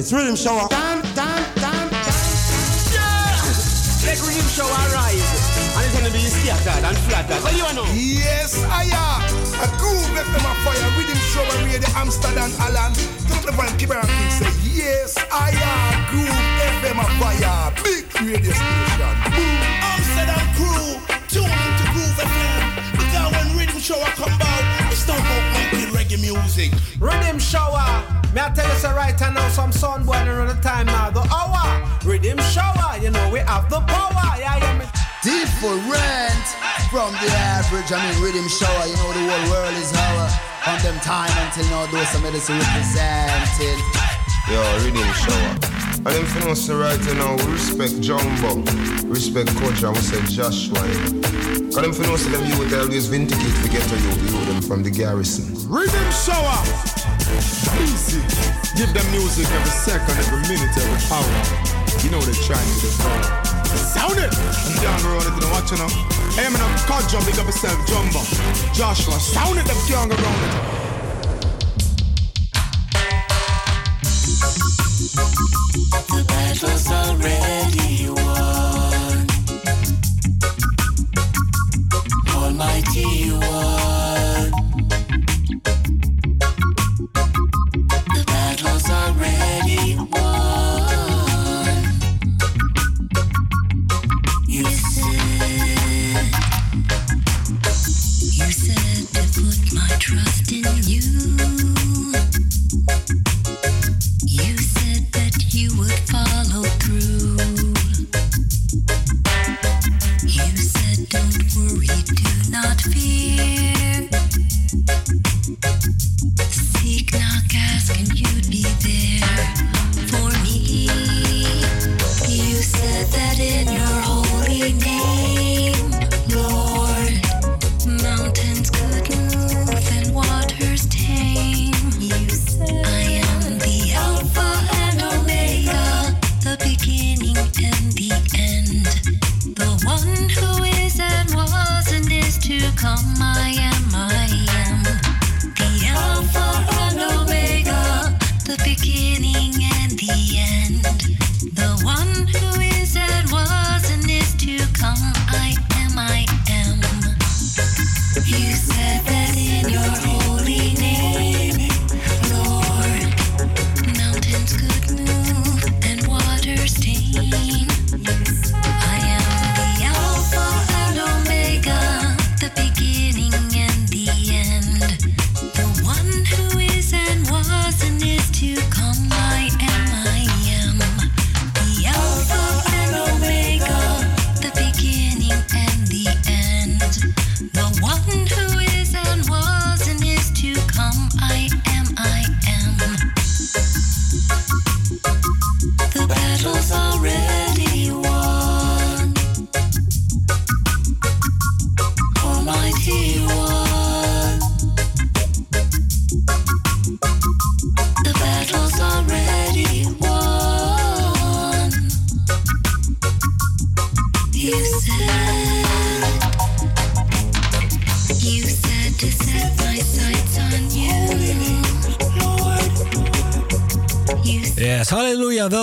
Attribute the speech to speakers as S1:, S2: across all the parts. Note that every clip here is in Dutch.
S1: It's rhythm shower.
S2: Dan, dan, dan, dan. Yeah! Let rhythm shower rise. And it's gonna be scattered and flattered. What do you know?
S3: Yes, I am. A groove left them a fire. Rhythm shower radio Amsterdam Alan. Don't the van keep and say, yes, I am. Groove FM a fire. Big radio station. Boom.
S4: Amsterdam crew. Tune into Groove FM. Because when rhythm shower come out, it's not about making reggae music.
S2: Rhythm shower. Me I tell you so right now, some sun boy around the time now. The hour. Rhythm shower. You know we have the power. Yeah, yeah. Me.
S5: Different from the average. I mean, rhythm shower. You know the whole world is our. On them time until now, those some medicine represented.
S6: Yo, rhythm shower. And them finna say right now, we respect Jumbo, respect Coach, and we say Joshua. Cause them finna say them you would always vindicate to get to you, you them from the garrison.
S7: Rhythm shower. Easy. Give them music every second, every minute, every hour. You know they're trying to do Sound it! I'm down the road, if you watch now. Hey, I'm in a car jump, big up yourself, Jumbo. Joshua, sound it, them young around it.
S8: The battle's already won.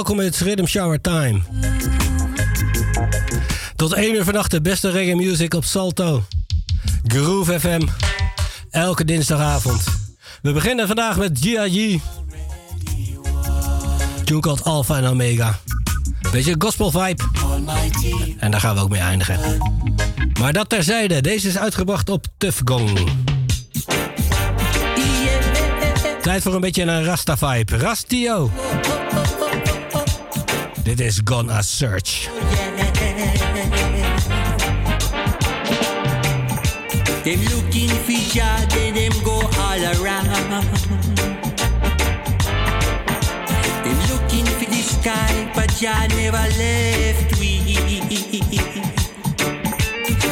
S9: Welkom in het Rhythm Shower Time. Tot 1 uur vannacht de beste reggae music op Salto. Groove FM. Elke dinsdagavond. We beginnen vandaag met G.I.G. Tune called Alpha en Omega. Beetje gospel vibe. En daar gaan we ook mee eindigen. Maar dat terzijde. Deze is uitgebracht op Tough Gong. Tijd voor een beetje een Rasta vibe. Rastio. Dit is Gonna Search.
S10: Them looking for Jah, then them go all around. Them looking for the sky, but Jah never left we.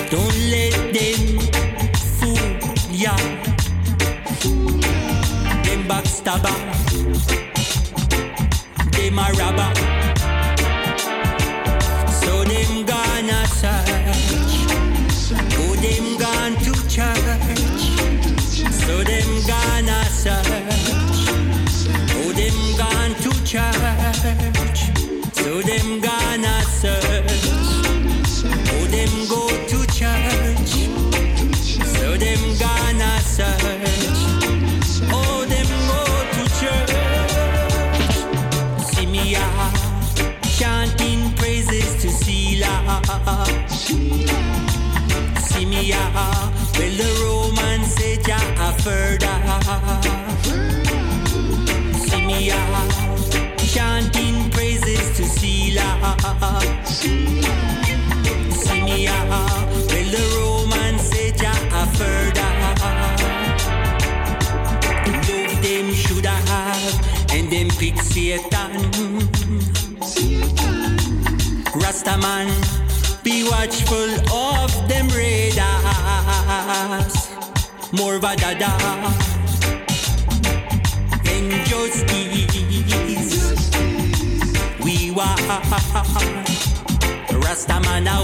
S10: Don't let them fool ya. Them backstabber, them a robber. Sania, well the Roman said ya further. Them shoulda have, and them Satan. Rastaman, be watchful of them raiders. More vadada, and just why. Rastaman a.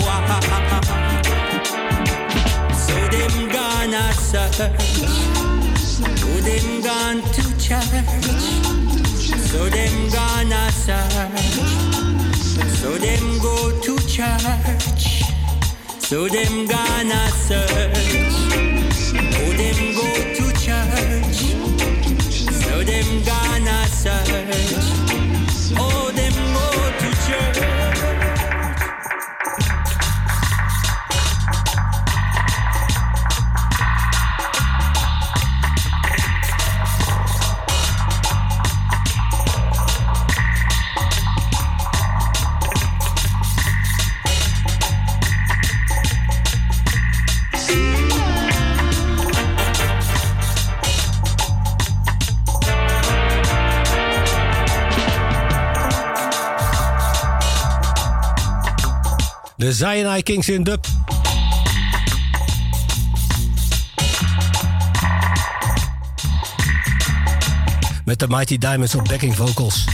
S10: So them gonna search. so them gone to church? So them gonna search. So them go to church. So them gonna search. so them go to church? So them gonna search.
S9: de Zionai Kings in dub. Met de Mighty Diamonds op backing vocals.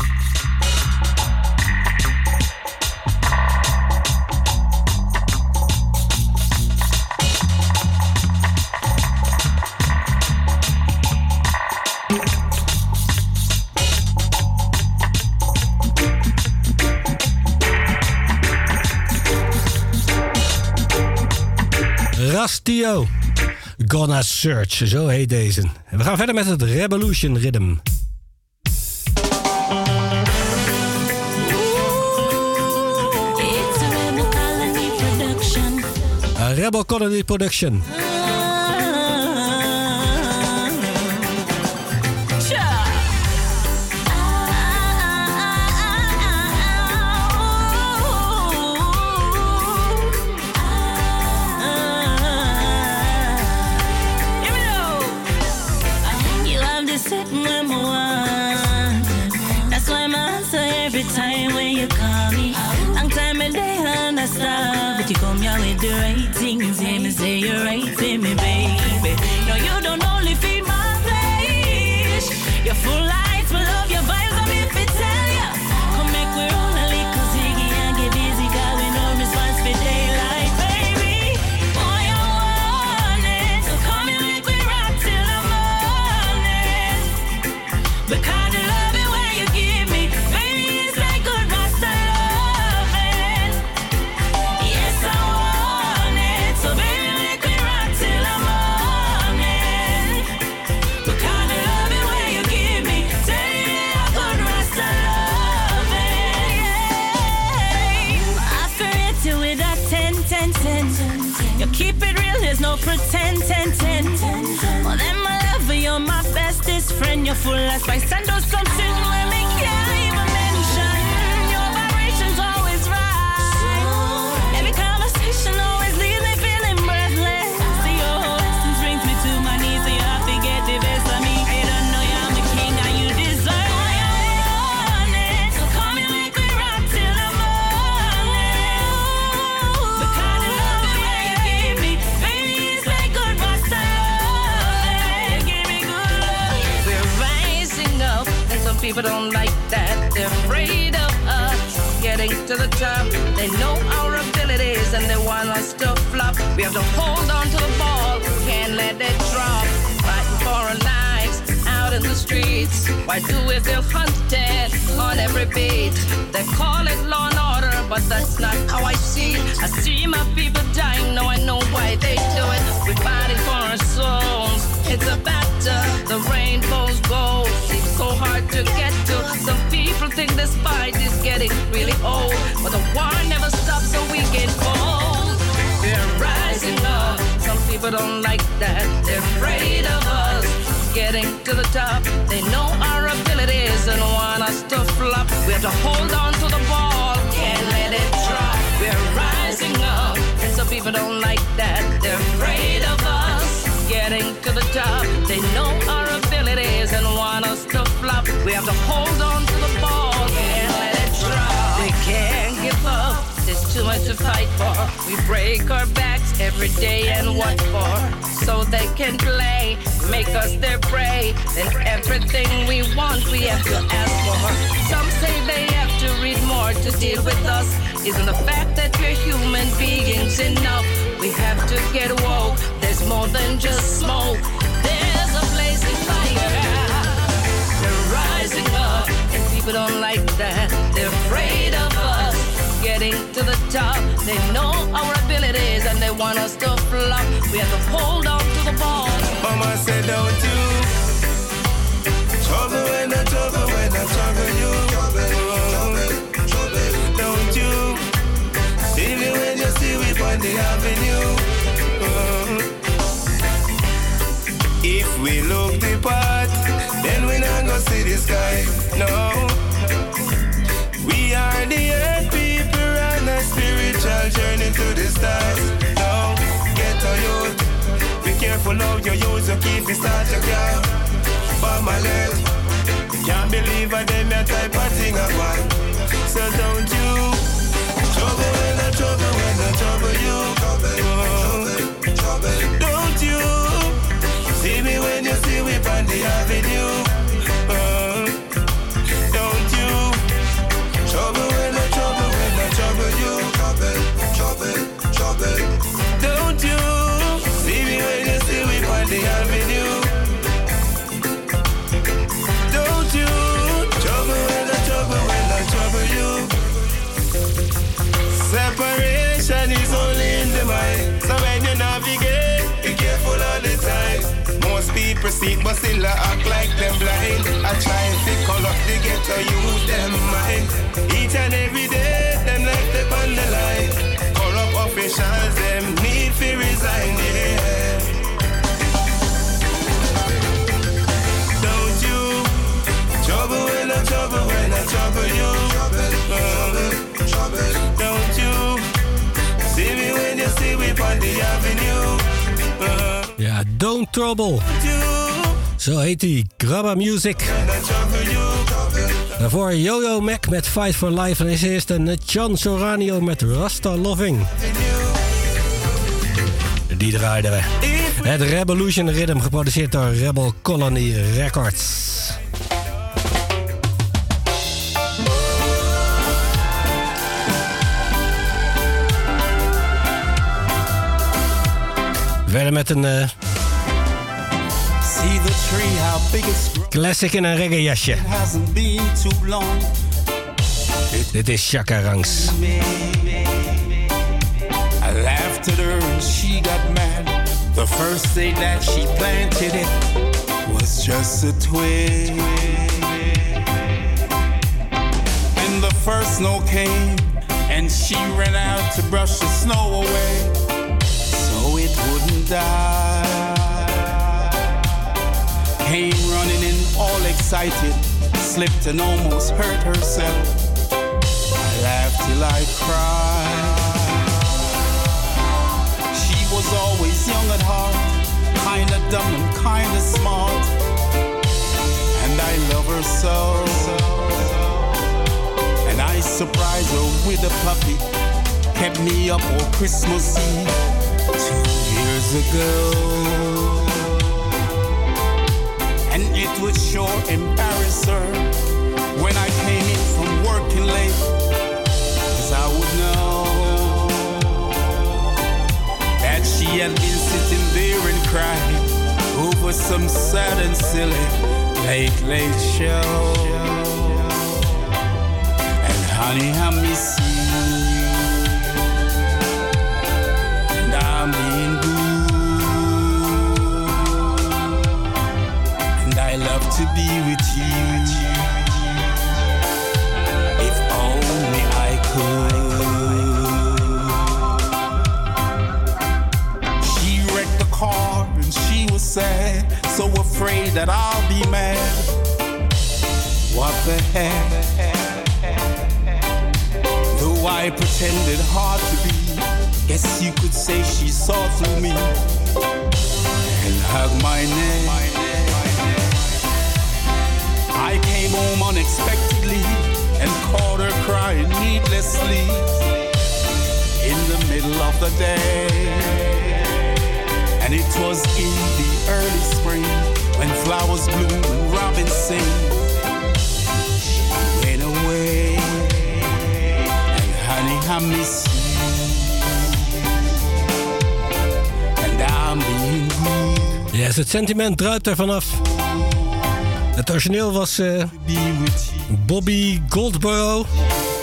S9: Gonna Search, zo heet deze. En we gaan verder met het Revolution Rhythm.
S11: Rebel Colony Production.
S12: Beings enough? We have to get woke. There's more than just smoke. There's a blazing fire. They're rising up, and people don't like that. They're afraid of us getting to the top. They know our abilities and they want us to flop. We have to hold on to the ball.
S13: Mama said, don't you trouble when I trouble when I trouble you. Don't the avenue. Uh-huh. If we look the part, then we not gonna see the sky. No, we are the earth people on a spiritual journey to the stars. No, get a youth. Be careful how you use your to start your car. Bomb alert. Can't believe I them your type of thing I want. So don't Don't you see me when you see me on the avenue. See but still I act like them blind. I try to call up the ghetto, use them mind. Each and every day, them like them on the line. Corrupt officials, them need to resign, yeah. Don't you trouble when I trouble when I trouble you. Uh, don't you see me when you see me on the avenue.
S9: Don't Trouble. Zo heet hij, Grabba Music. Daarvoor Yo-Yo Mac met Fight for Life. En is eerst een John Soranio met Rasta Loving. Die draaiden we. Het Revolution Rhythm, geproduceerd door Rebel Colony Records. Verder met een eh, classic in een reggae jasje.
S14: It hasn't been too long.
S9: Dit is Chaka Ranks.
S14: I laughed at her and she got mad. The first day that she planted it was just a twig. And the first snow came and she ran out to brush the snow away so it wouldn't die. Came running in all excited, slipped and almost hurt herself. I laughed till I cried. She was always young at heart, kinda dumb and kinda smart. And I love her so. And I surprised her with a puppy, kept me up all Christmas Eve two years ago. And it would sure embarrass her when I came in from working late. Cause I would know that she had been sitting there and crying over some sad and silly late, late show. And honey, I miss you. And I'm being good. Love to be with you. If only I could. She wrecked the car and she was sad, so afraid that I'll be mad. What the heck? Though I pretended hard to be, guess you could say she saw through me and hugged my neck. I came home unexpectedly and caught her crying needlessly in the middle of the day. And it was in the early spring when flowers bloom and robins sing. Went away, and honey, I miss you. And I'm being.
S9: Yes, het sentiment druipt er vanaf. Het origineel was eh, Bobby Goldborough.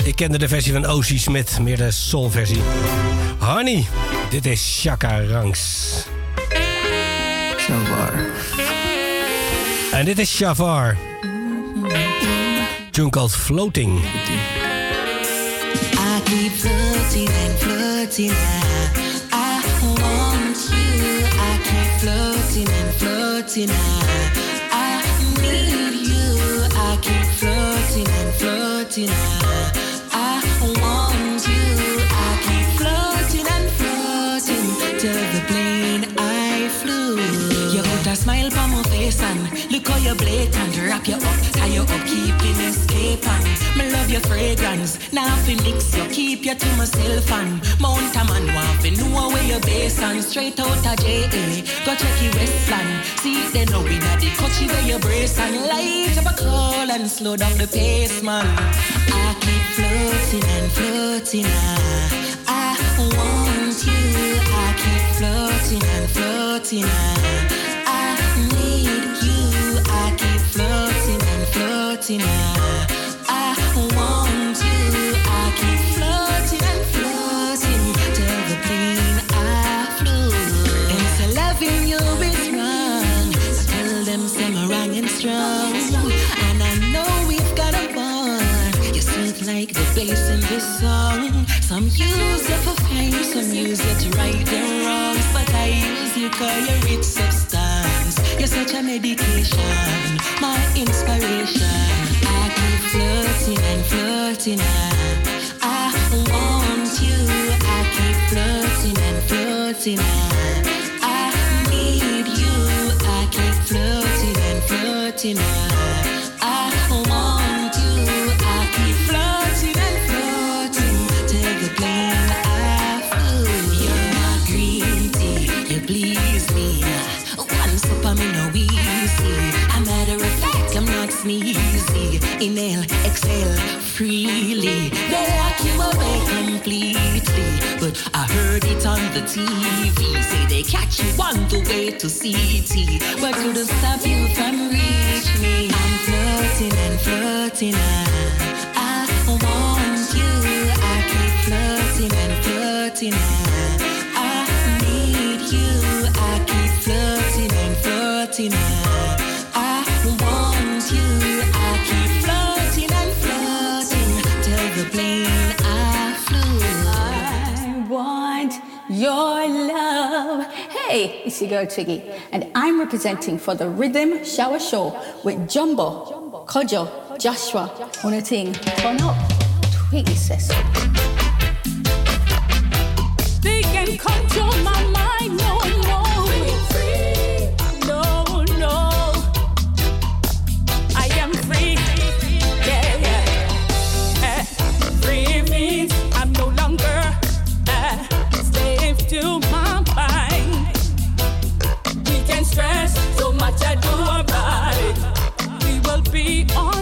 S9: Ik kende de versie van O.C. Smith, meer de soul-versie. Honey, dit is Shaka Ranks.
S15: Shavar.
S9: En dit is Shavar. Tune called Floating.
S16: I keep floating and floating. I, I want you. I keep floating and floating. I, smile on my face and look how you blatant. Wrap you up, you up, keeping escape and me love your fragrance. Now fi mix you, keep you to myself and Mount a man want fi know where your base and straight out of JA. Go check your Westland, see they know we not the coachy where your brace and light up a call and slow down the pace, man. I keep floating and floating. I, I want you. I keep floating and floating. I, I need you. Floating. I, I want you. I keep floating and floating till the plane I loving you is wrong. So tell them I'm wrong and strong. And I know we've got a bond. You're sweet like the bass in this song. Some use it for fame, some use it to right their wrongs. But I use you cause you're rich. You're such a medication, my inspiration. I keep floating and floating. I, I want you. I keep floating and floating. I, I need you. I keep floating and floating. I, I sneezy. Inhale, exhale freely. They lock you away completely. But I heard it on the TV. Say they catch you on the way to CT. But couldn't stop you from reach me. I'm floating and floating. I, want you. I keep floating and floating. I, I need you. I keep floating and floating.
S17: Your love. Hey, it's your girl Twiggy, and I'm representing for the Rhythm Shower Show with Jumbo, Kojo, Joshua, on a thing. Turn up. Twiggy says.
S18: They can control my much I do about it. We will be unkind.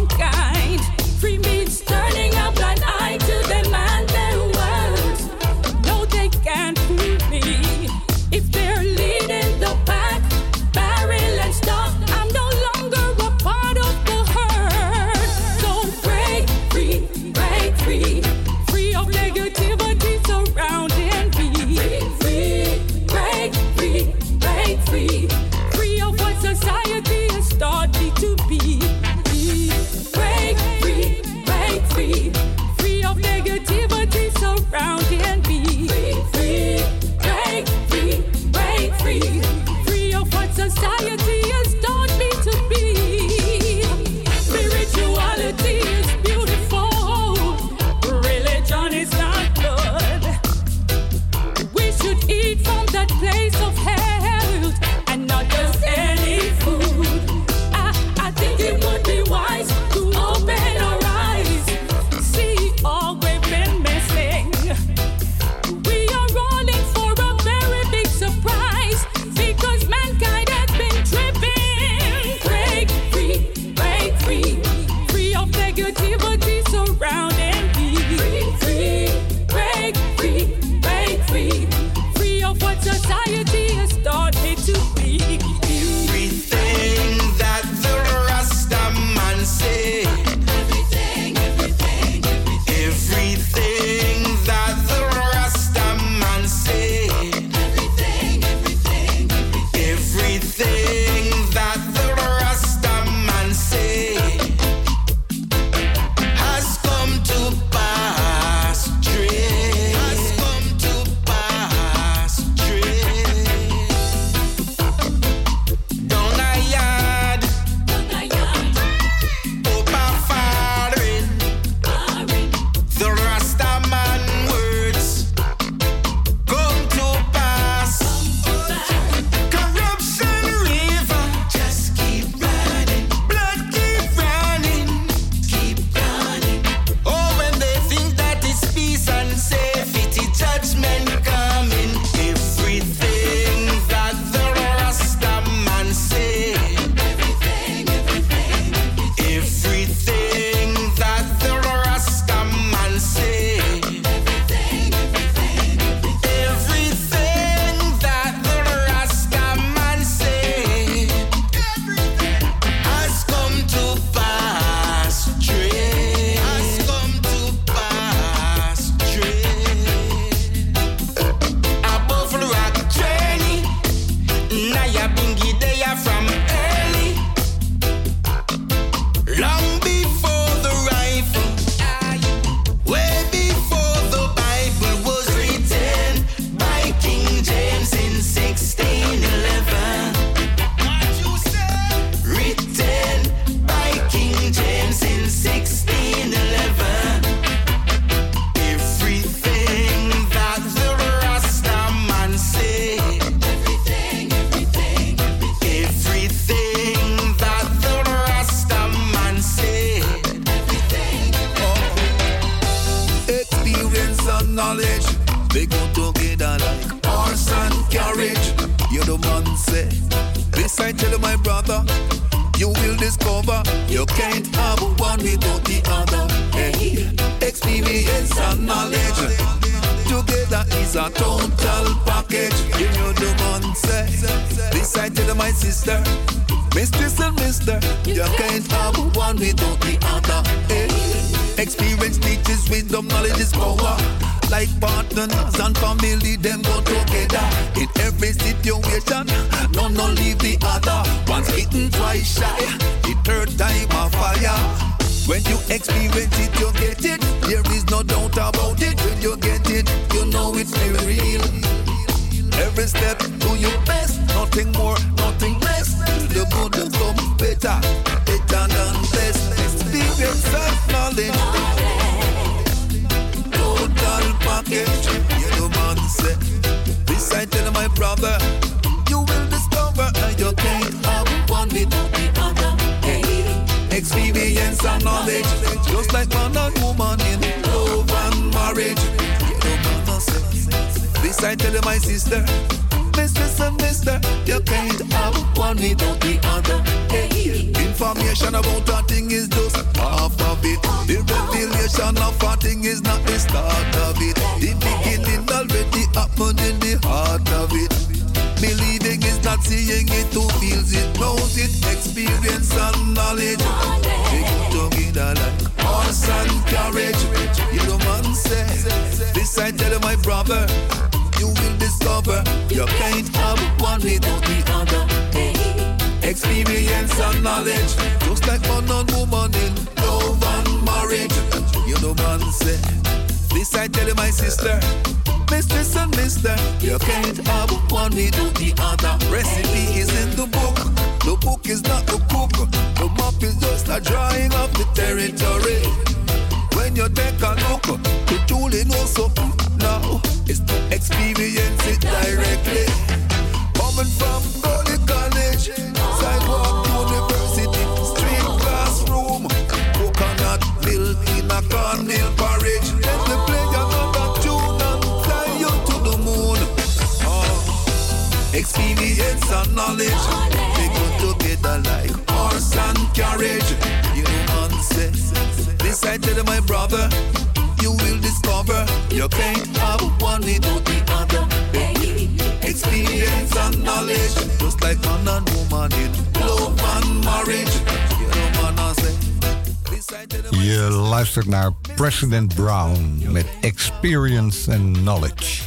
S19: President Brown met Experience and Knowledge.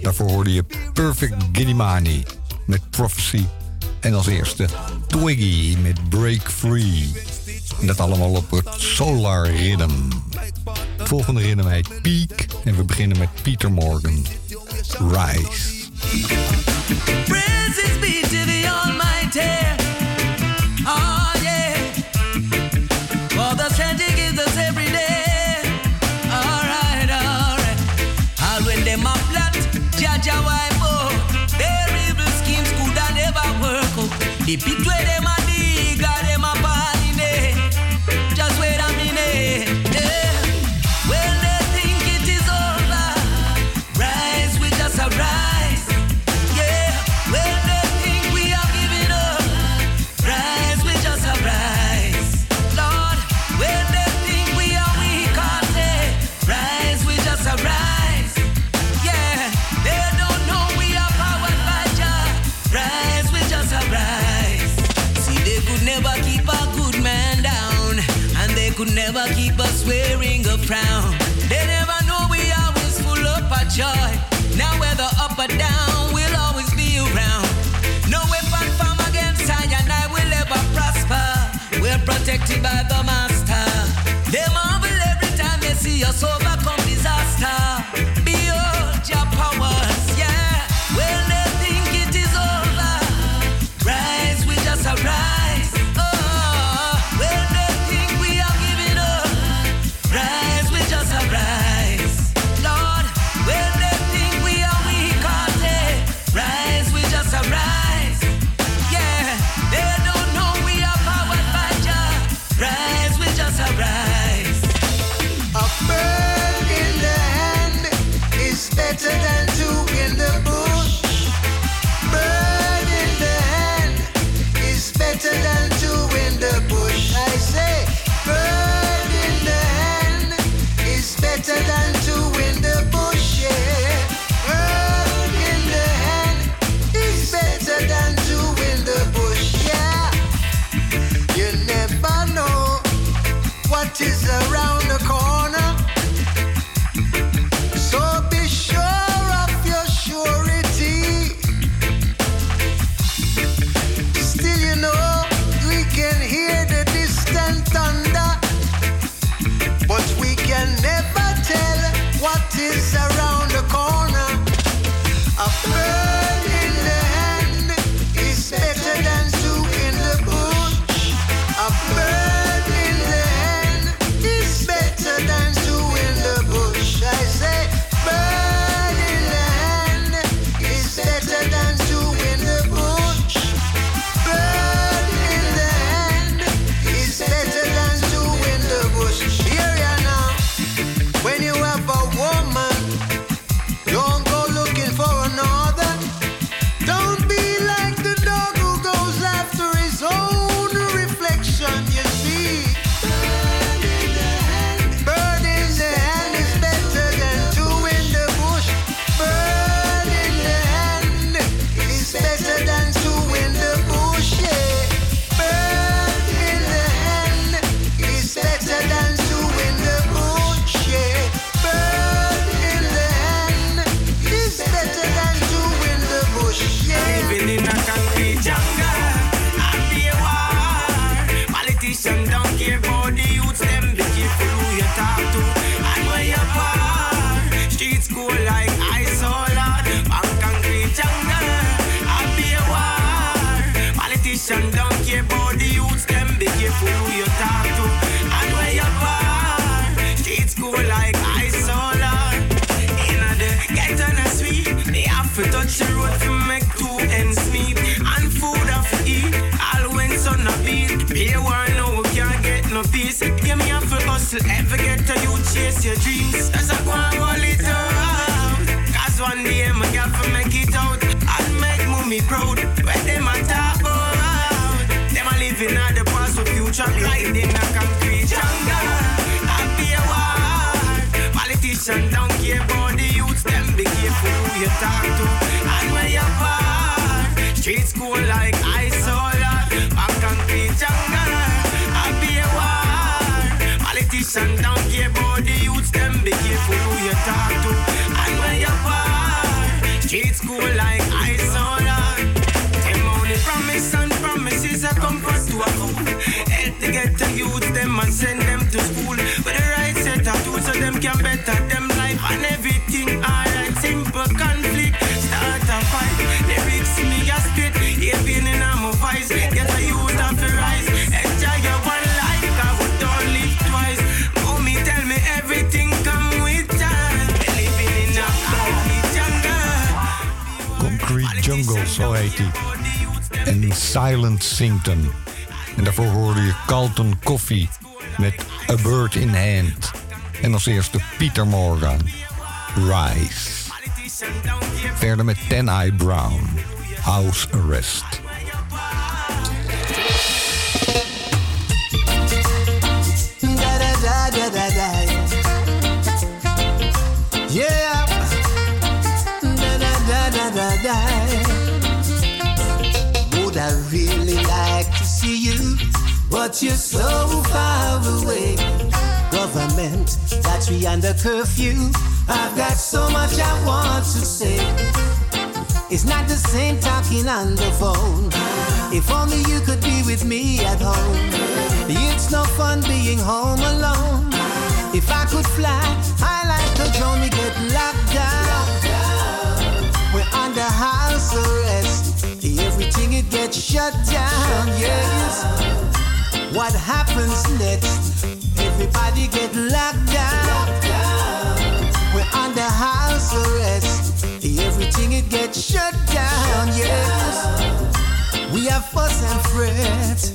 S19: Daarvoor hoorde je Perfect Guinimani met Prophecy. En als eerste Twiggy met Break Free. En dat allemaal op het Solar Rhythm. Volgende rhythm heet Peak. En we beginnen met Peter Morgan. Rise.
S16: Keep it.
S20: eres En daarvoor hoorde je Carlton Coffee met A Bird in Hand. En als eerste Peter Morgan, Rise. Verder met Ten Eye Brown, House Arrest.
S21: Me under curfew. I've got so much I want to say. It's not the same talking on the phone. If only you could be with me at home. It's no fun being home alone. If I could fly, I like to drone. We get locked down. We're under house arrest. Everything it gets shut down. Yes. What happens next? Everybody get locked down. We're under house arrest. Everything it gets shut down. Yes. We have fuss and fret.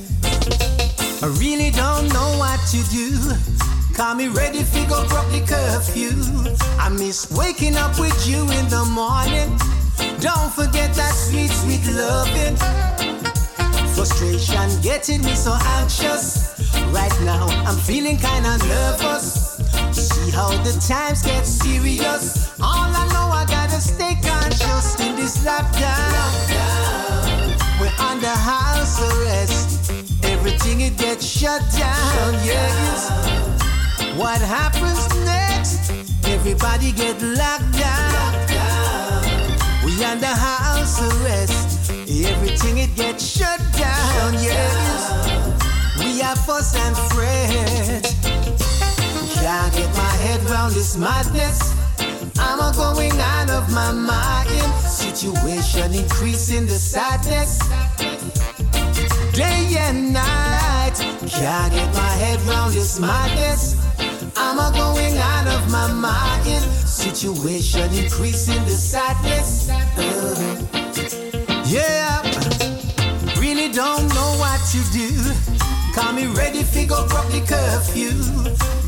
S21: I really don't know what to do. Call me ready fi go broke the curfew. I miss waking up with you in the morning. Don't forget that sweet, sweet loving. Frustration getting me so anxious. Right now, I'm feeling kinda nervous. See how the times get serious. All I know, I gotta stay conscious in this lockdown. We're under house arrest. Everything it gets shut down. Yes. What happens next? Everybody get locked down. We under house arrest. Everything it gets shut down. Yes. We are and fret. Can't get my head round this madness. I'm a going out of my mind. Situation increasing the sadness. Day and night. Can't get my head round this madness. I'm a going out of my mind. Situation increasing the sadness. Uh, yeah. Really don't know what to do. Call me ready, figure broke the curfew.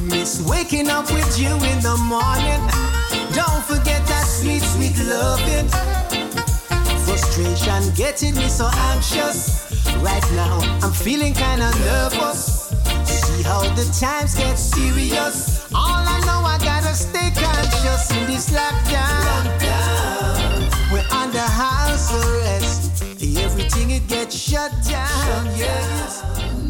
S21: Miss waking up with you in the morning. Don't forget that sweet, sweet loving. Frustration getting me so anxious. Right now, I'm feeling kinda nervous. See how the times get serious. All I know, I gotta stay conscious in this lockdown. We're under house arrest. Everything it gets shut down. Yes.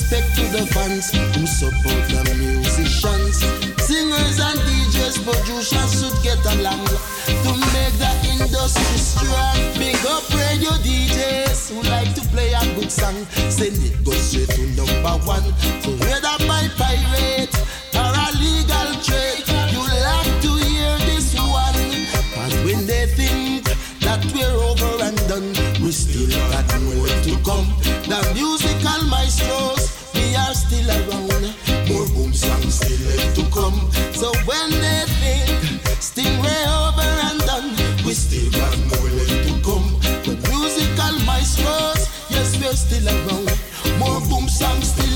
S22: Respect to the fans who support the musicians. Singers and DJs, producers should get along to make the industry strong. Big up radio DJs who like to play a good song. Send it go straight to number one. So whether by pirate So when they think Stingray over and done, we still got more left to come. The musical maestros, yes, we're still around. More boom songs still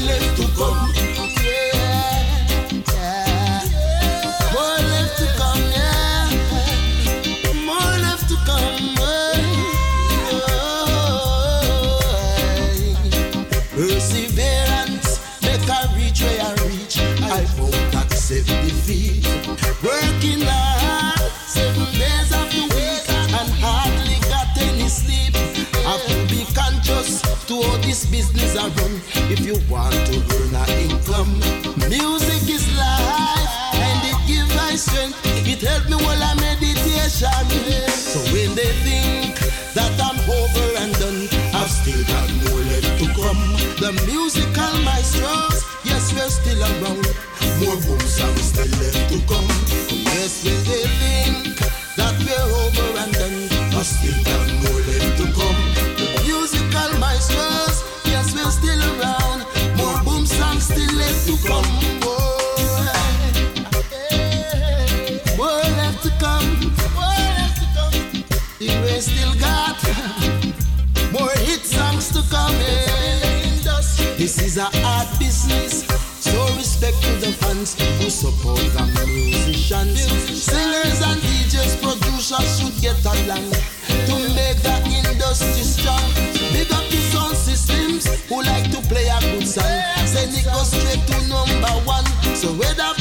S22: still around. More rooms are still left to come. Yes, we think that we're over and done, but still got more left to come. The musical maestros, yes, we're still around. More boom songs still left to come. More, more left to come. More left to come. We still got more hit songs to come. This is a hard business. dance. Singers and DJs, producers should get along to make the industry strong. Big up the sound systems who like to play a good song. Send it go straight to number one. So whether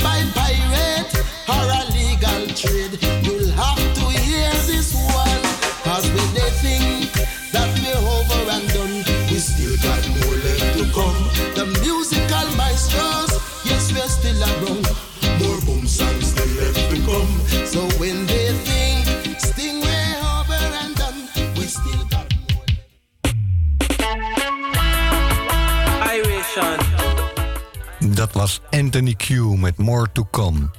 S23: was Anthony Q met More to Come.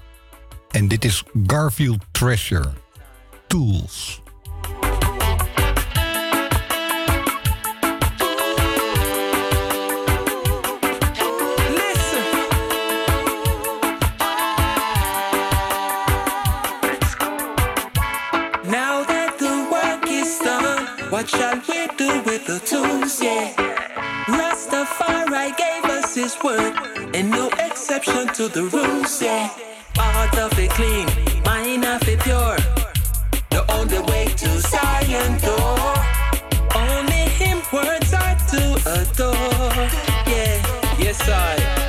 S23: En dit is Garfield Treasure, Tools.
S24: What shall we do with the tools? Yeah. Gave us his word. And no exception to the rules, yeah. Part of it clean, mine of it pure. The only way to Zion door. Only him words are to adore. Yeah, yes I.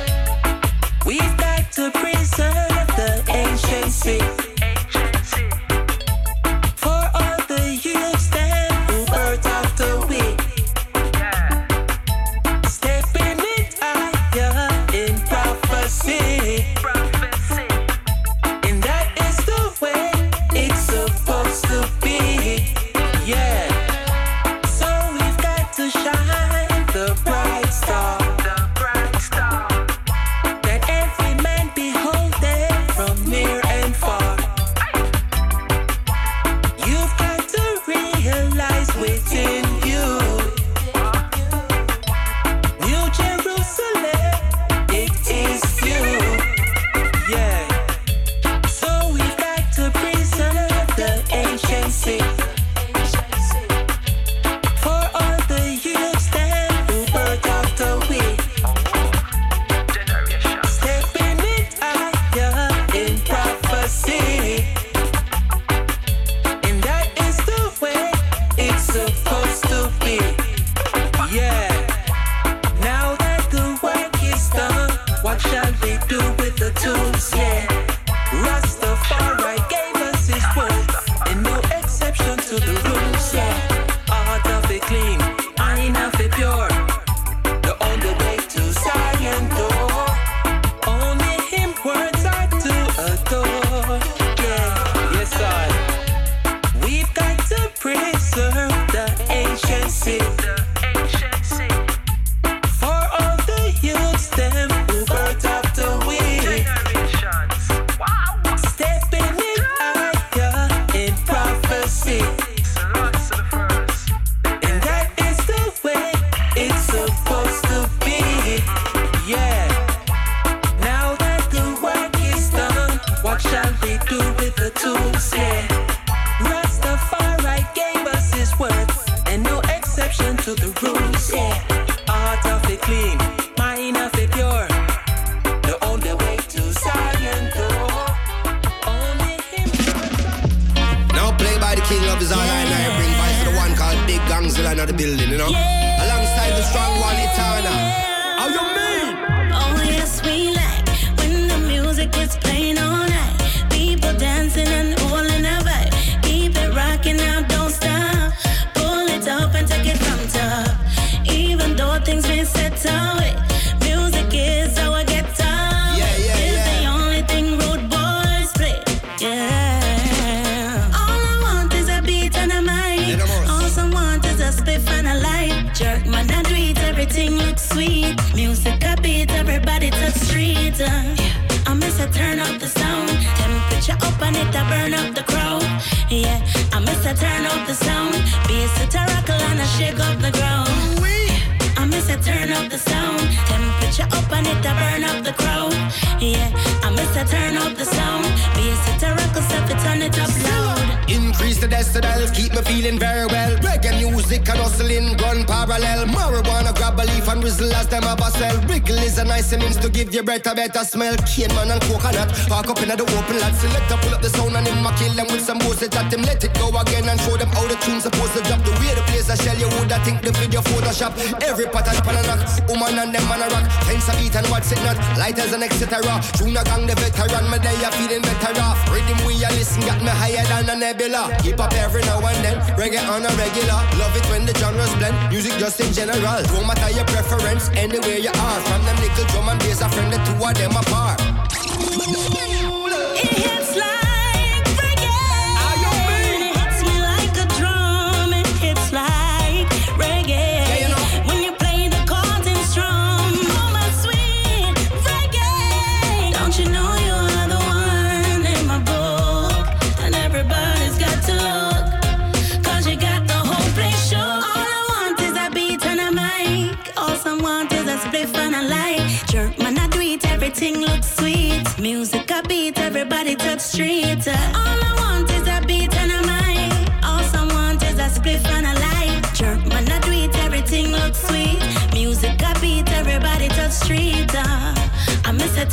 S11: cetera. Tune a gang the veteran, my day I feeling better off. Rhythm we a listen got me higher than a nebula. Keep up every now and then, reggae on a regular. Love it when the genres blend, music just in general. No matter your preference, anywhere you are. From them nickel drum and bass, a friend the two of them apart.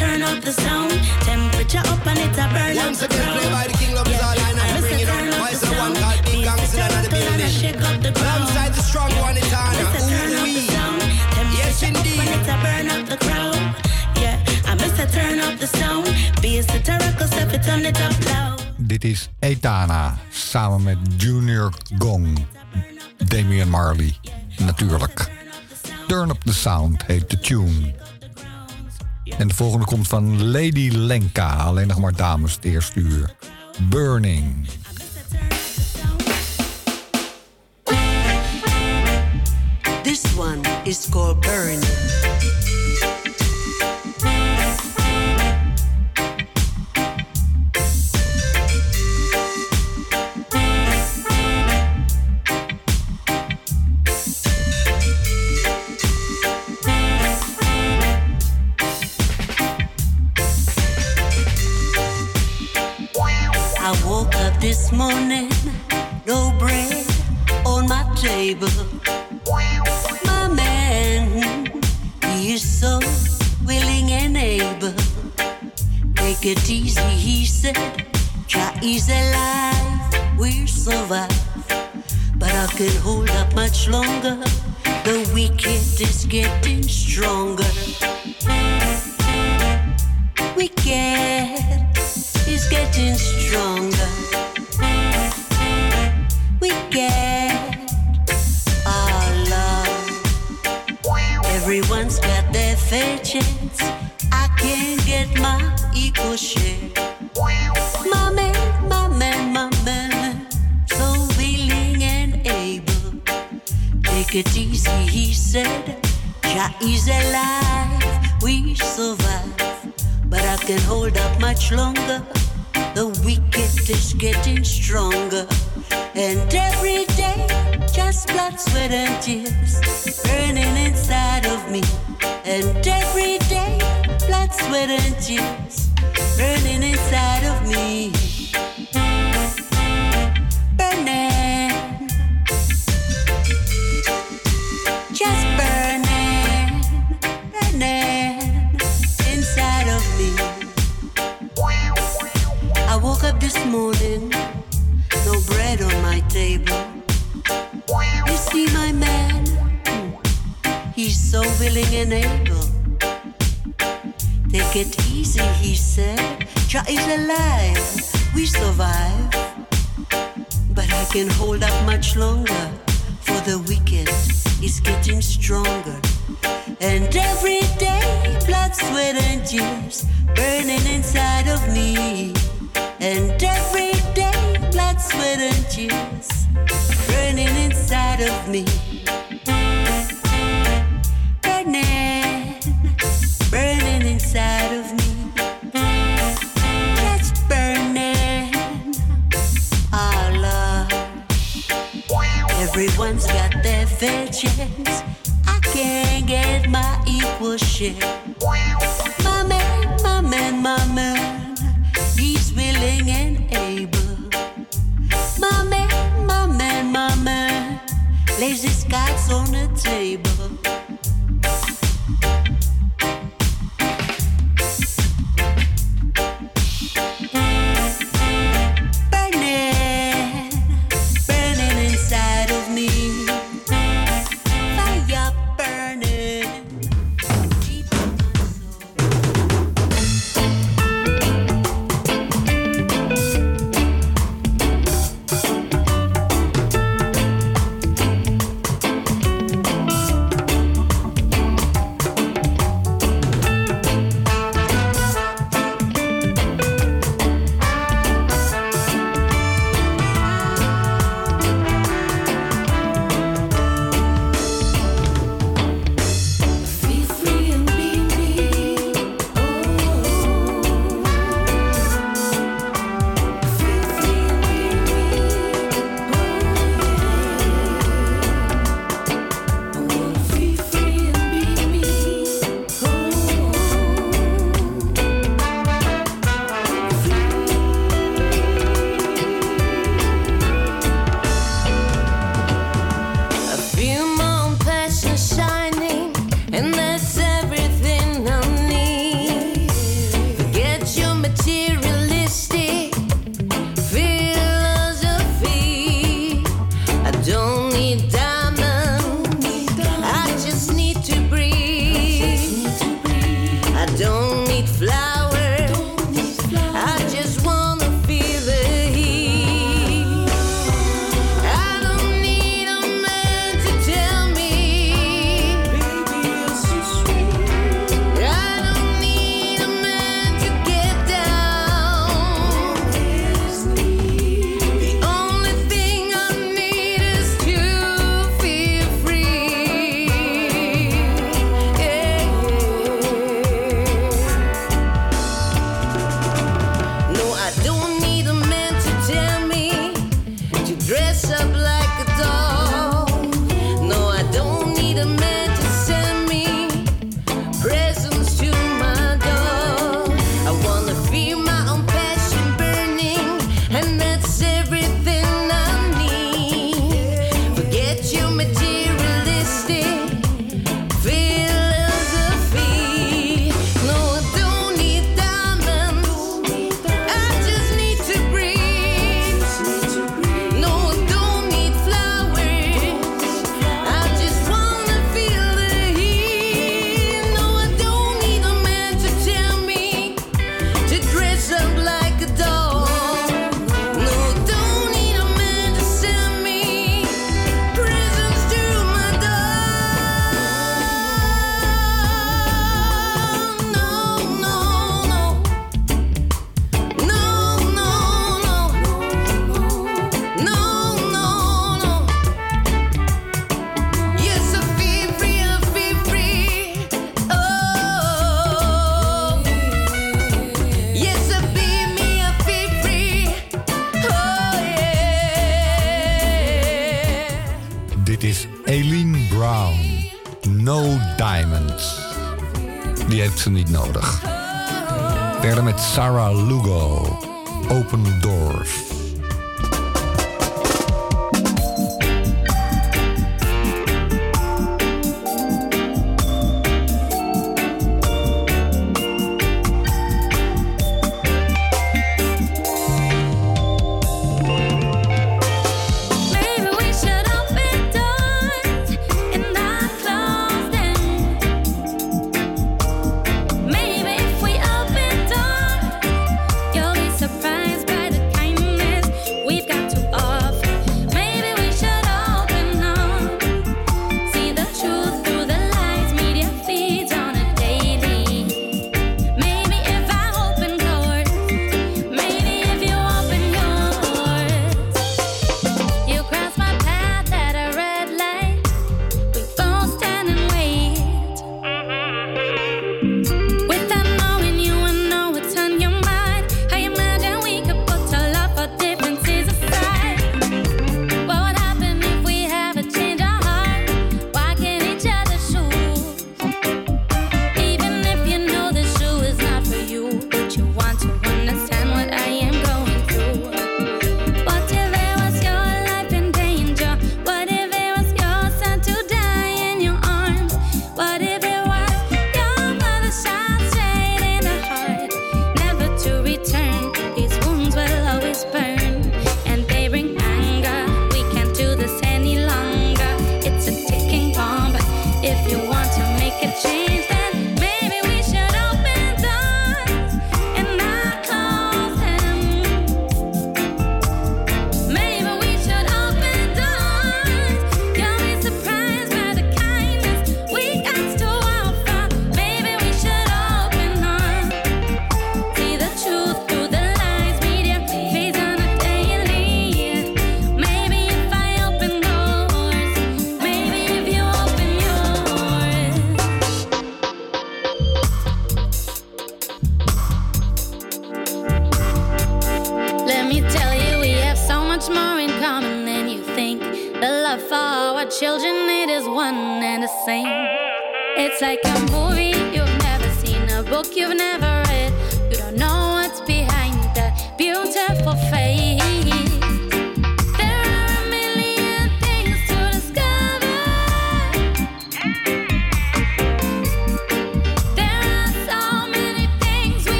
S25: turn up the sound. Temperature up and it's a burn
S11: Once
S25: up
S11: the
S25: ground.
S11: Play by the king love yeah. is all I know. Bring it on. Why is one called King Gangs in another building?
S25: Shake up the ground.
S11: Alongside the strong yeah. one, it's on. Ooh wee. Yes indeed.
S25: Up and it a burn up the crowd. Yeah, I miss a turn up the sound. Be a satirical step it on the top loud.
S23: Dit is Etana samen met Junior Gong, Damian Marley natuurlijk. Turn Up The Sound heet de tune. En de volgende komt van Lady Lenka. Alleen nog maar dames het eerste uur. Burning.
S26: This one is called Burning.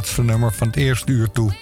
S23: laatste nummer van het eerste uur toe.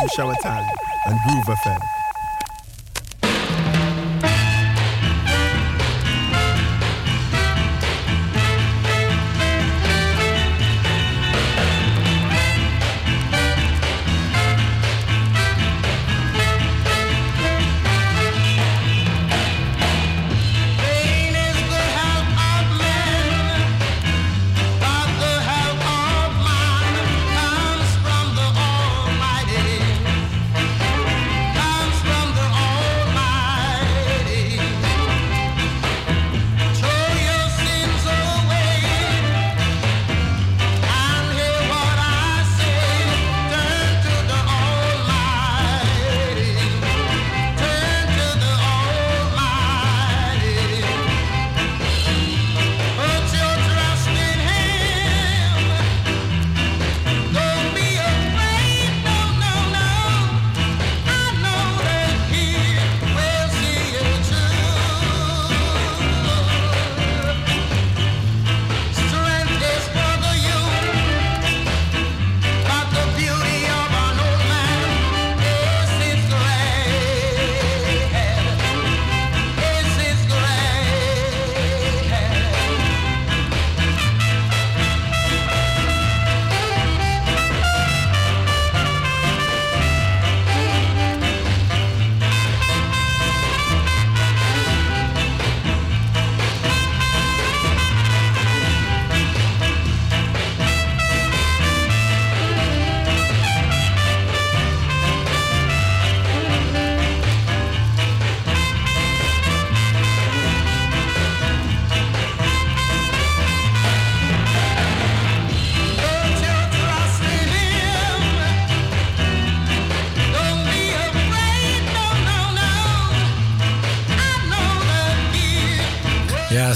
S27: Crib Show at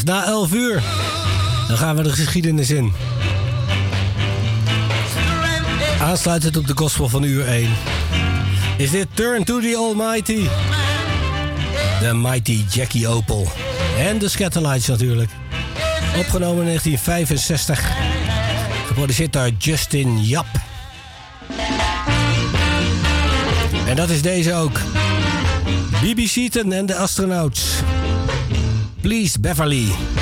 S9: na 11 uur. Dan gaan we de geschiedenis in. Aansluitend op de gospel van uur 1. Is dit Turn to the Almighty? De Mighty Jackie Opel. En de Scatterlights natuurlijk. Opgenomen in 1965. Geproduceerd door Justin Jap. En dat is deze ook. BB Seaton en de Astronauts. Please Beverly.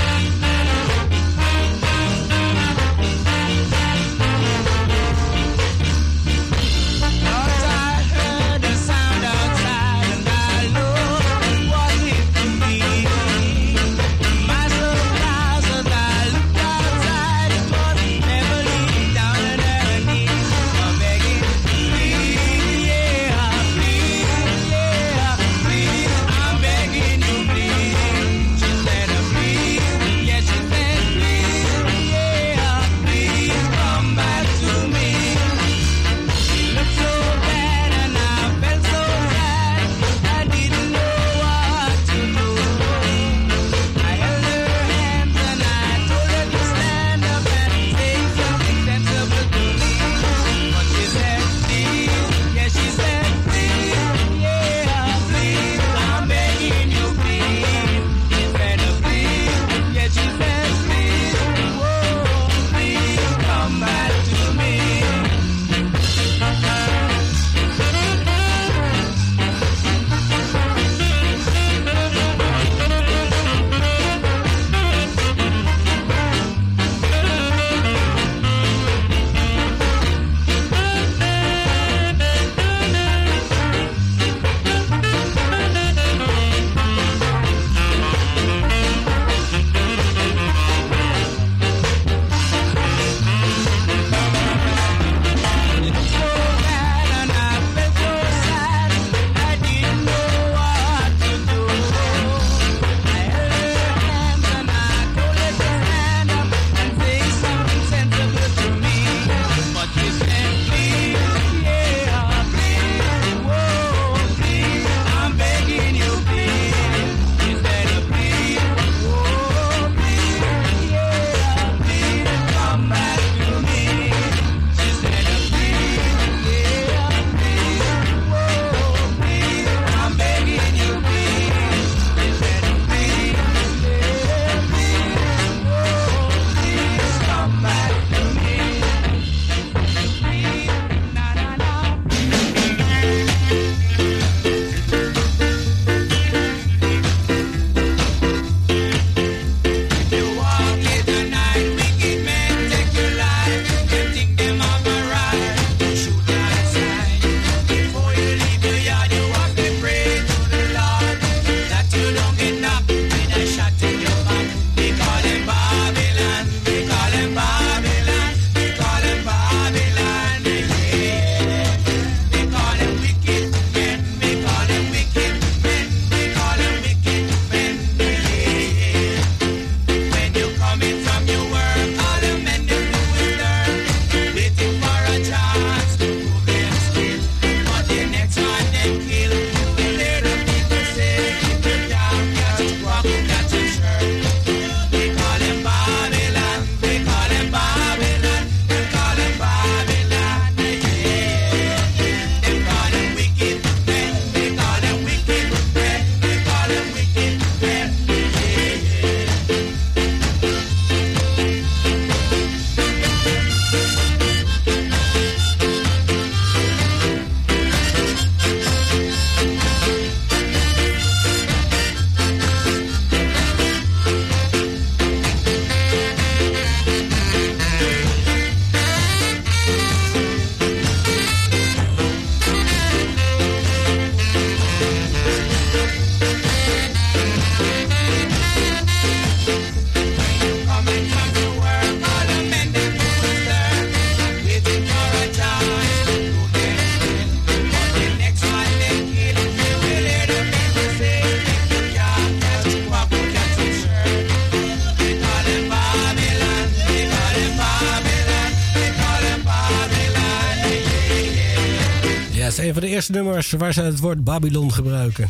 S9: Eerste nummers waar ze het woord Babylon gebruiken.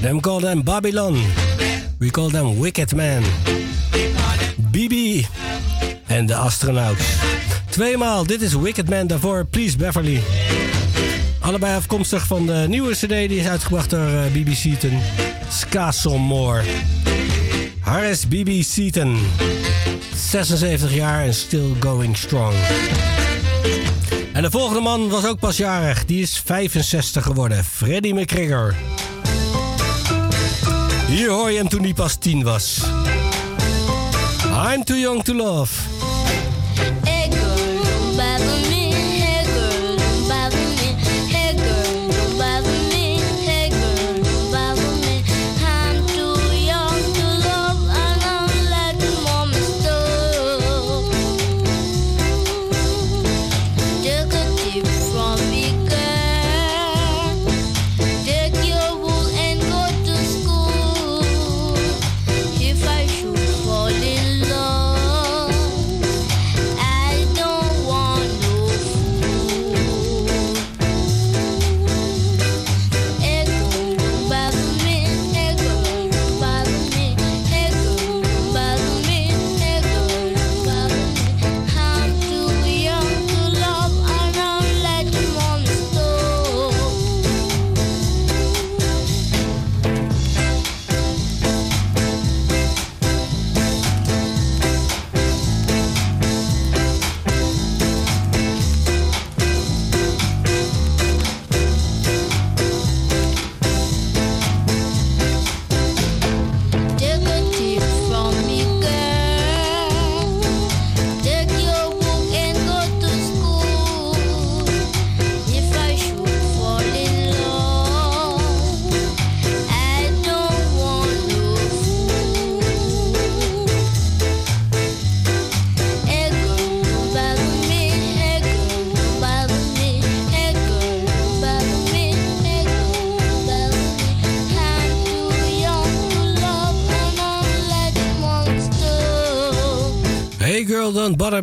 S9: Them call them Babylon. We call them Wicked Man. Bibi en de astronauts. Tweemaal, dit is Wicked Man, daarvoor Please Beverly. Allebei afkomstig van de nieuwe cd die is uitgebracht door eh, BB Seaton. Ska. Harris BB Seaton. 76 jaar en still going strong. En de volgende man was ook pas jarig. Die is 65 geworden. Freddie McGregor. Hier hoor je hem toen hij pas 10 was. I'm too young to love.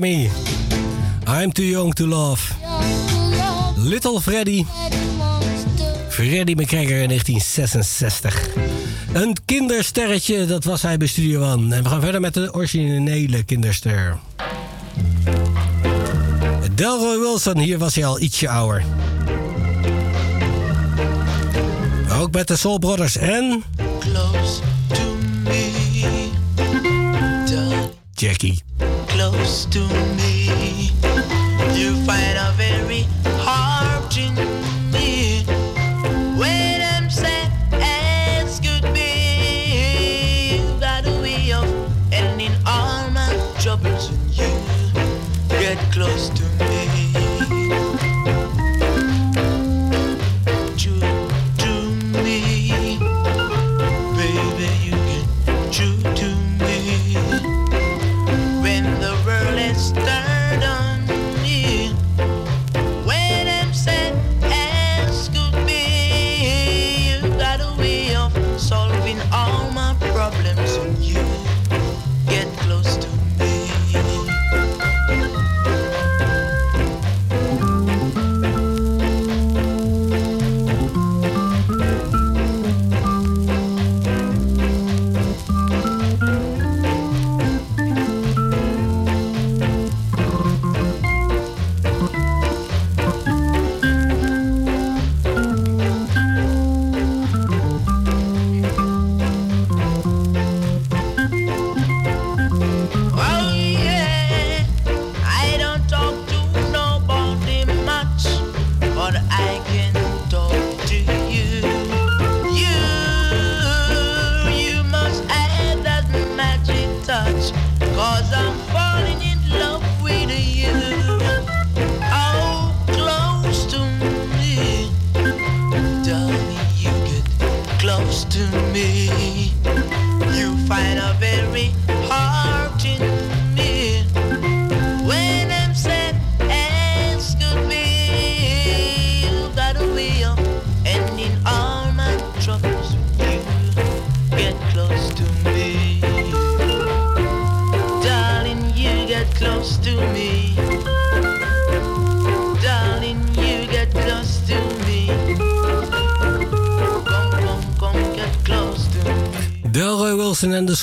S28: I'm too young to love.
S9: Little Freddy. Freddy McGregor in 1966. Een kindersterretje, dat was hij bij Studio One. En we gaan verder met de originele kinderster. Delroy Wilson, hier was hij al ietsje ouder. Ook met de Soul Brothers en...
S16: Close to me,
S9: Jackie.
S16: To me. You find a very hard in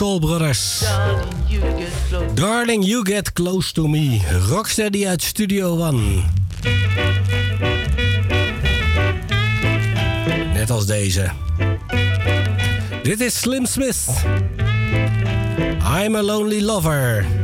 S9: Soul Brothers. Darling, you get close to me. Rocksteady uit Studio One. Net als deze. Dit is Slim Smith. I'm a lonely lover.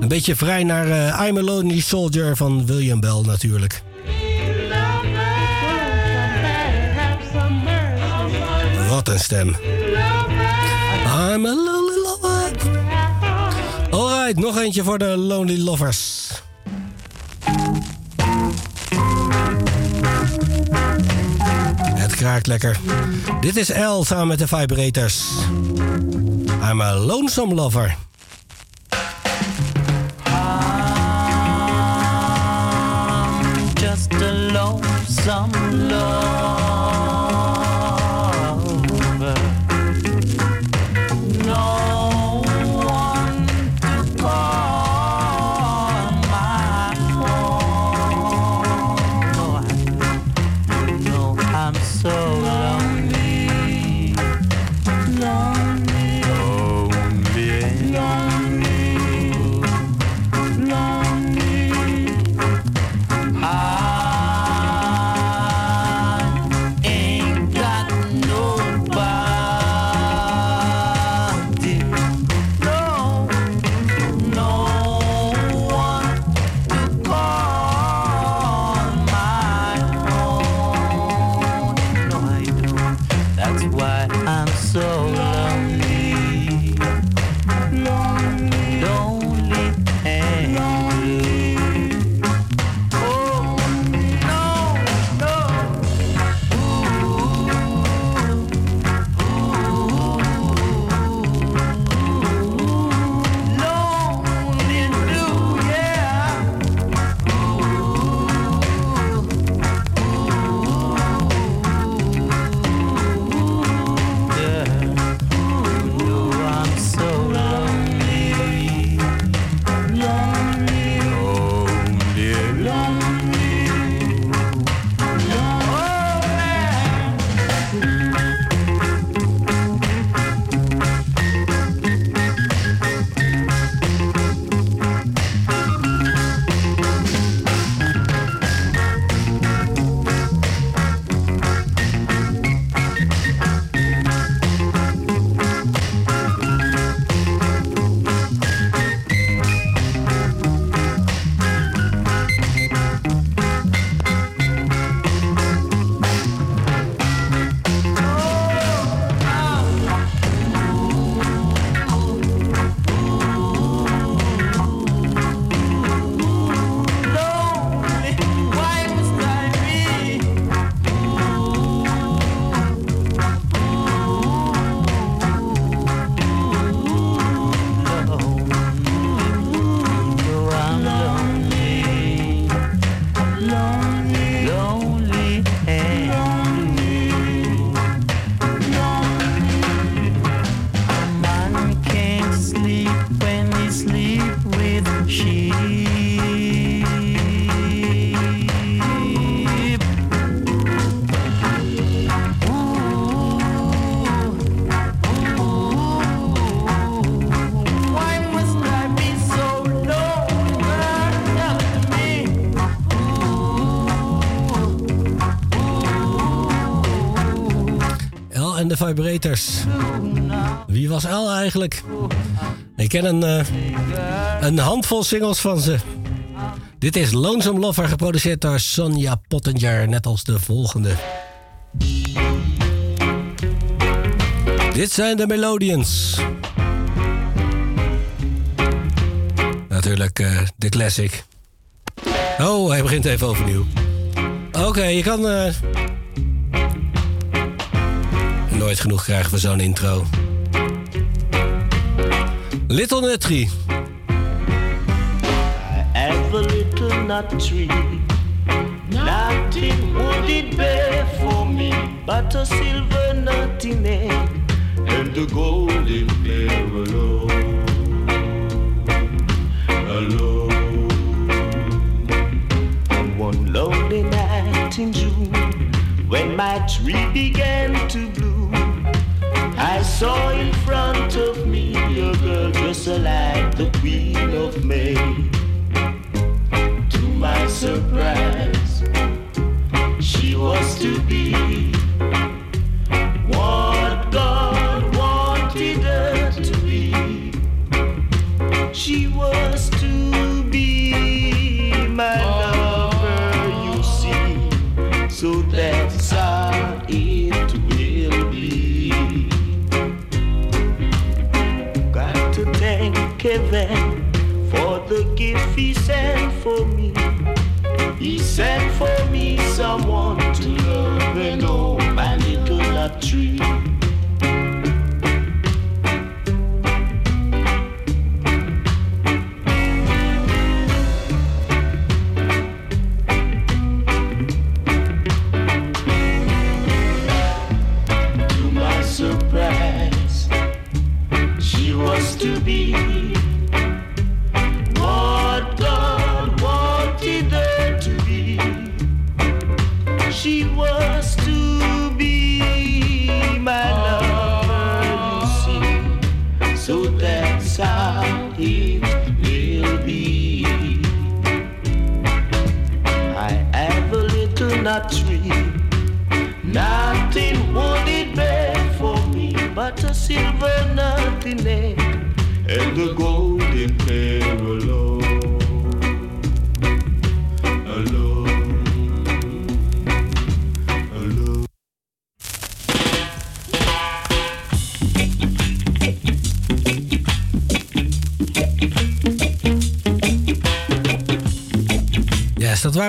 S9: Een beetje vrij naar eh, I'm a Lonely Soldier van William Bell natuurlijk. Wat een stem. I'm a lonely lover. Alright, nog eentje voor de Lonely Lovers. Het kraakt lekker. Dit is L samen met de Vibrators. I'm a lonesome lover.
S24: zamlı
S29: Vibrators. Wie was L eigenlijk? Ik ken een, eh, een handvol singles van ze. Dit is Lonesome Lover, geproduceerd door Sonja Pottinger, net als de volgende. Dit zijn de Melodians. Natuurlijk eh, de classic. Oh, hij begint even overnieuw. Oké, je kan... Eh, nooit genoeg krijgen van zo'n intro. Little Nut Tree.
S26: I have uh, a little nut tree. Nothing would it bear for me but a silver nut in egg and a golden pear alone. Alone. One lonely night in June when my tree began.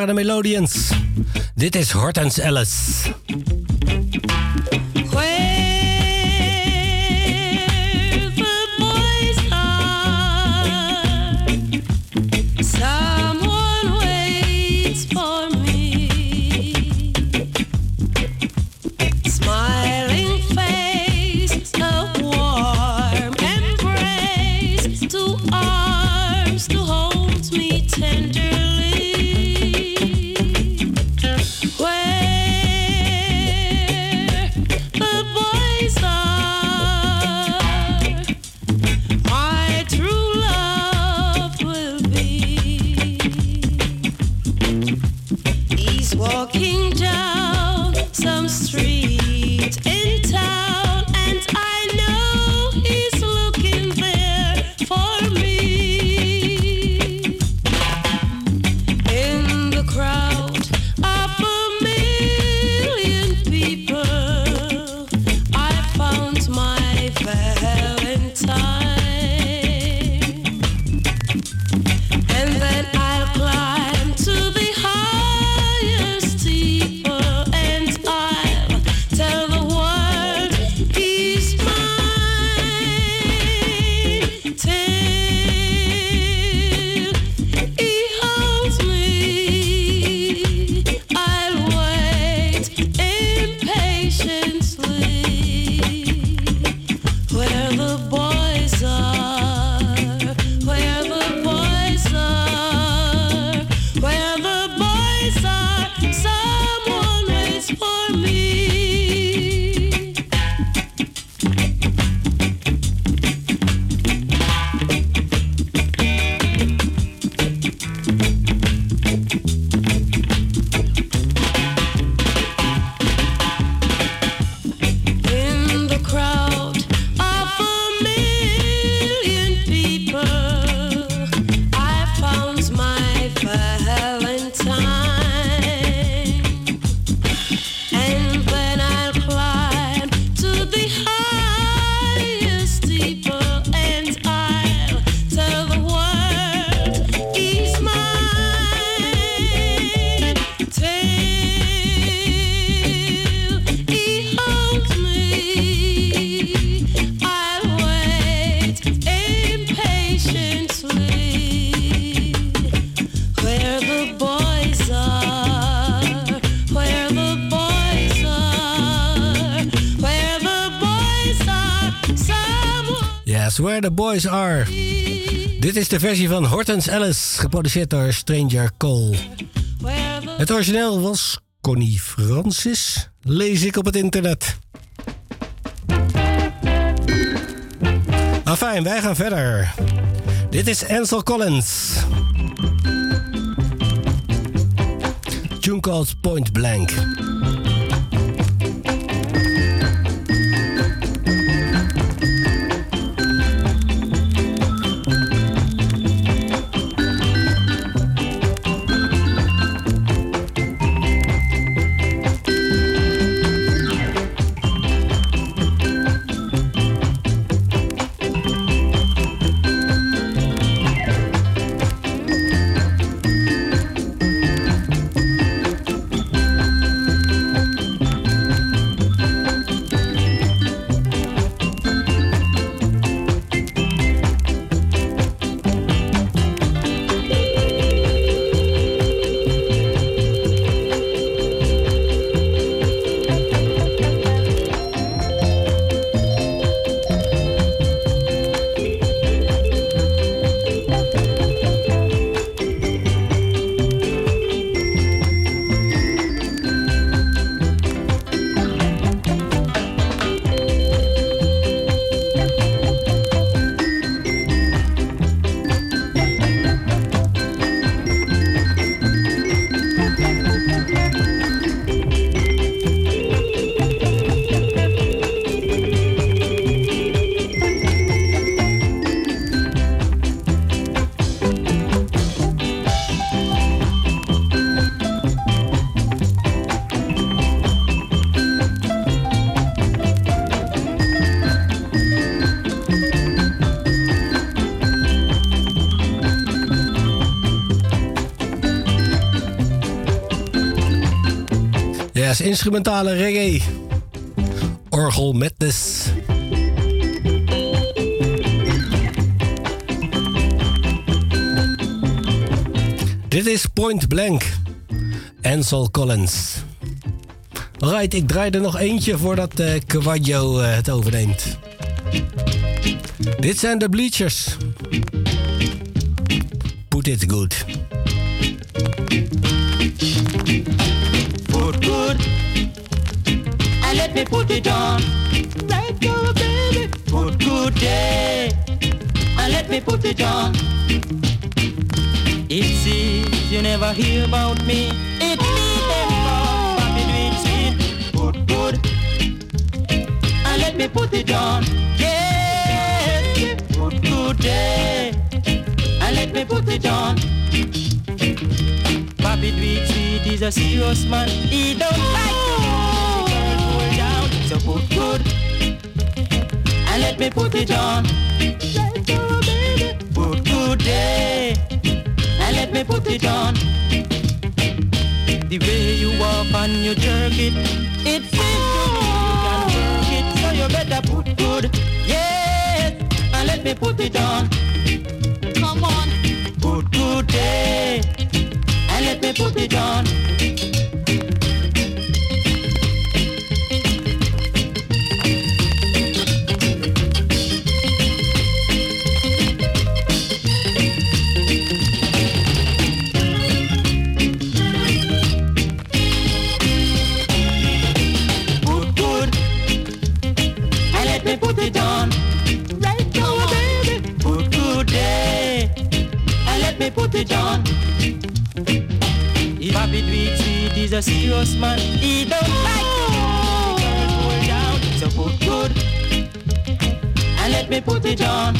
S29: waren de Melodians. Dit is Hortens Ellis.
S9: Dit is de versie van Hortense Ellis, geproduceerd door Stranger Cole. Het origineel was Connie Francis, lees ik op het internet. Afijn, wij gaan verder. Dit is Ansel Collins. Tune called Point Blank. Ja, is instrumentale reggae. Orgel Madness. Dit is Point Blank. Ansel Collins. Right, ik draai er nog eentje voordat uh, het overneemt. Dit zijn de Bleachers. Put it good.
S24: Me put it on. Right go, baby. Put good day. And let me put it on. It seems you never hear about me. It me them from Bobby Dream Sweet. Put good. And let me put it on. Yes. Put good day. And let me put it on. Bobby Dream Sweet is a serious man. He don't like to So put good. And let me put it on. Put good day. And let me put it on. The way you walk and you jerk it, it seems to me you can work it. So you better put good. Yes. And let me put it on. Come on. Put good day. And let me put it on. Is a serious man, he don't like to hold down. So put good. And let me put it on.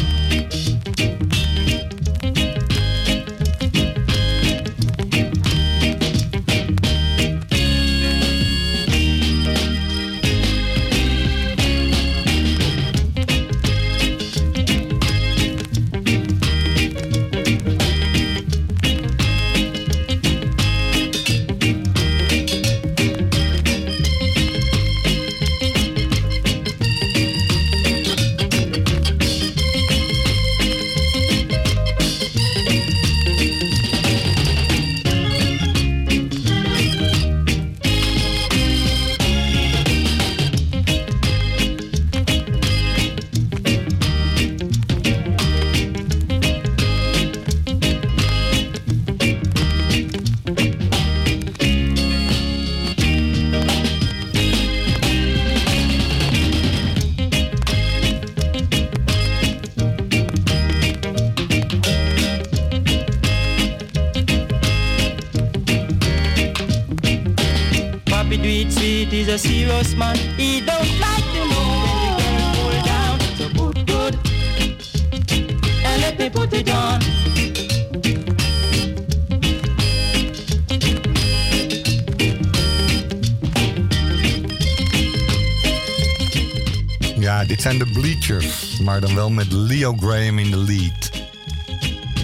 S30: Dit zijn de Bleachers, maar dan wel met Leo Graham in de lead.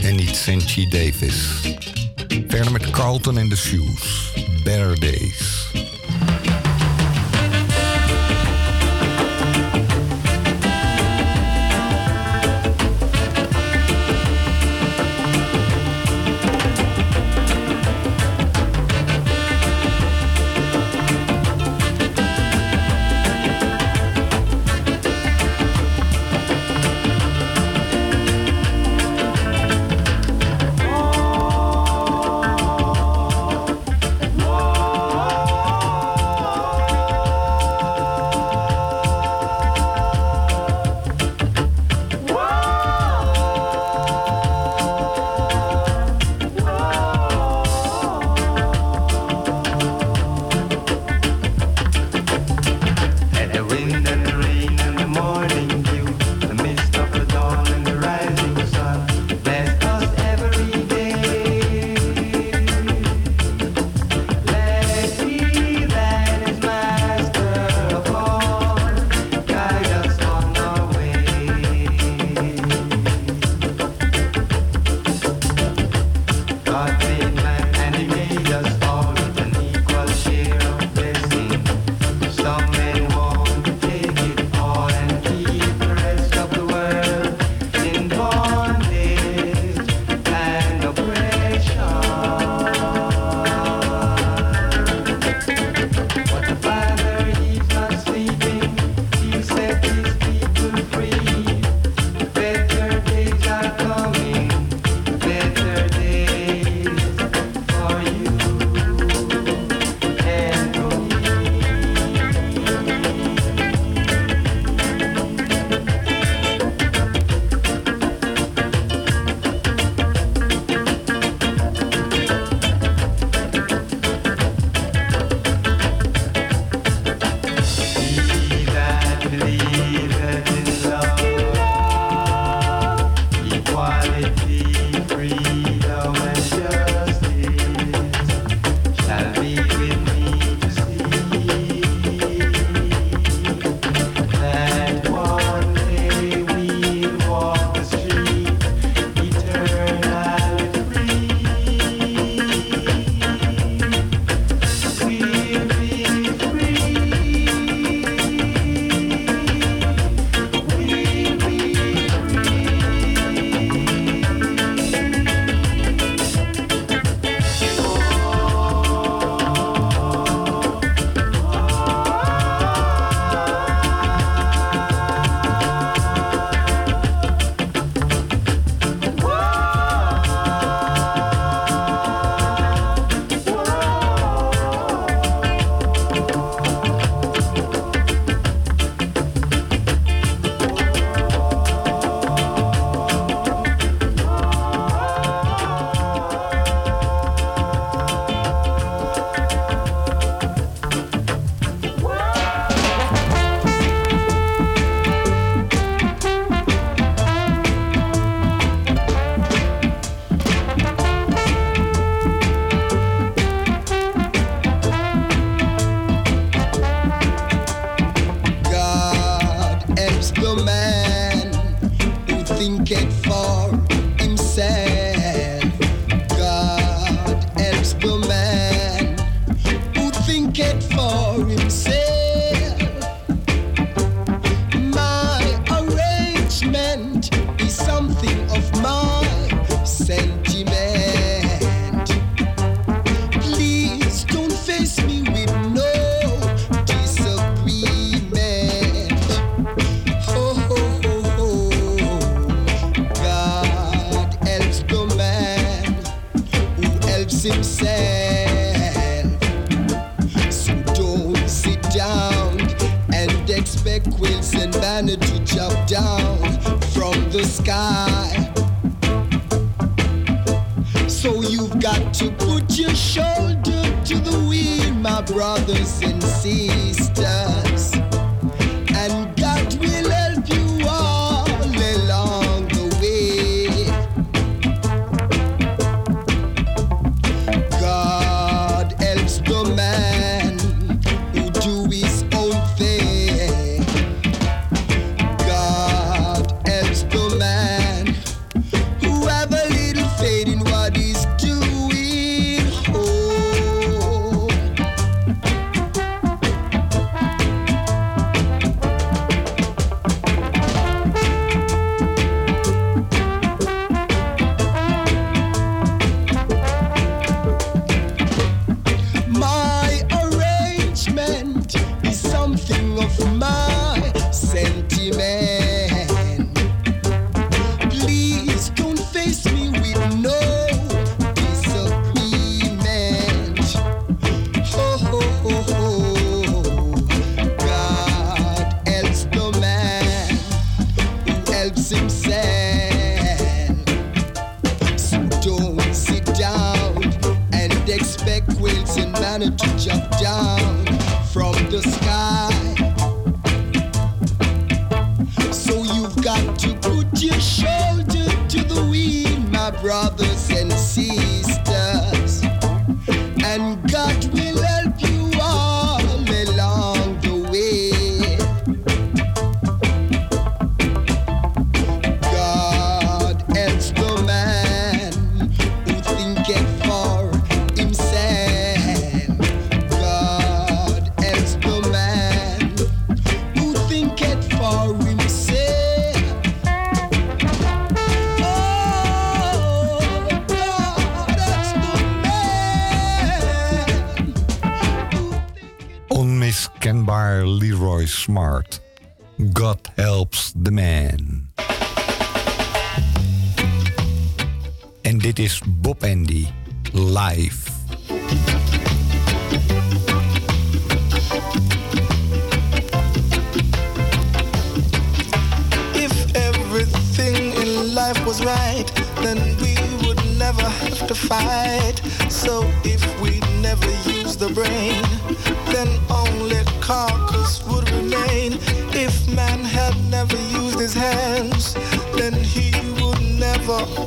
S30: En niet Cinchy Davis. Verder met Carlton in the Shoes. Better Days.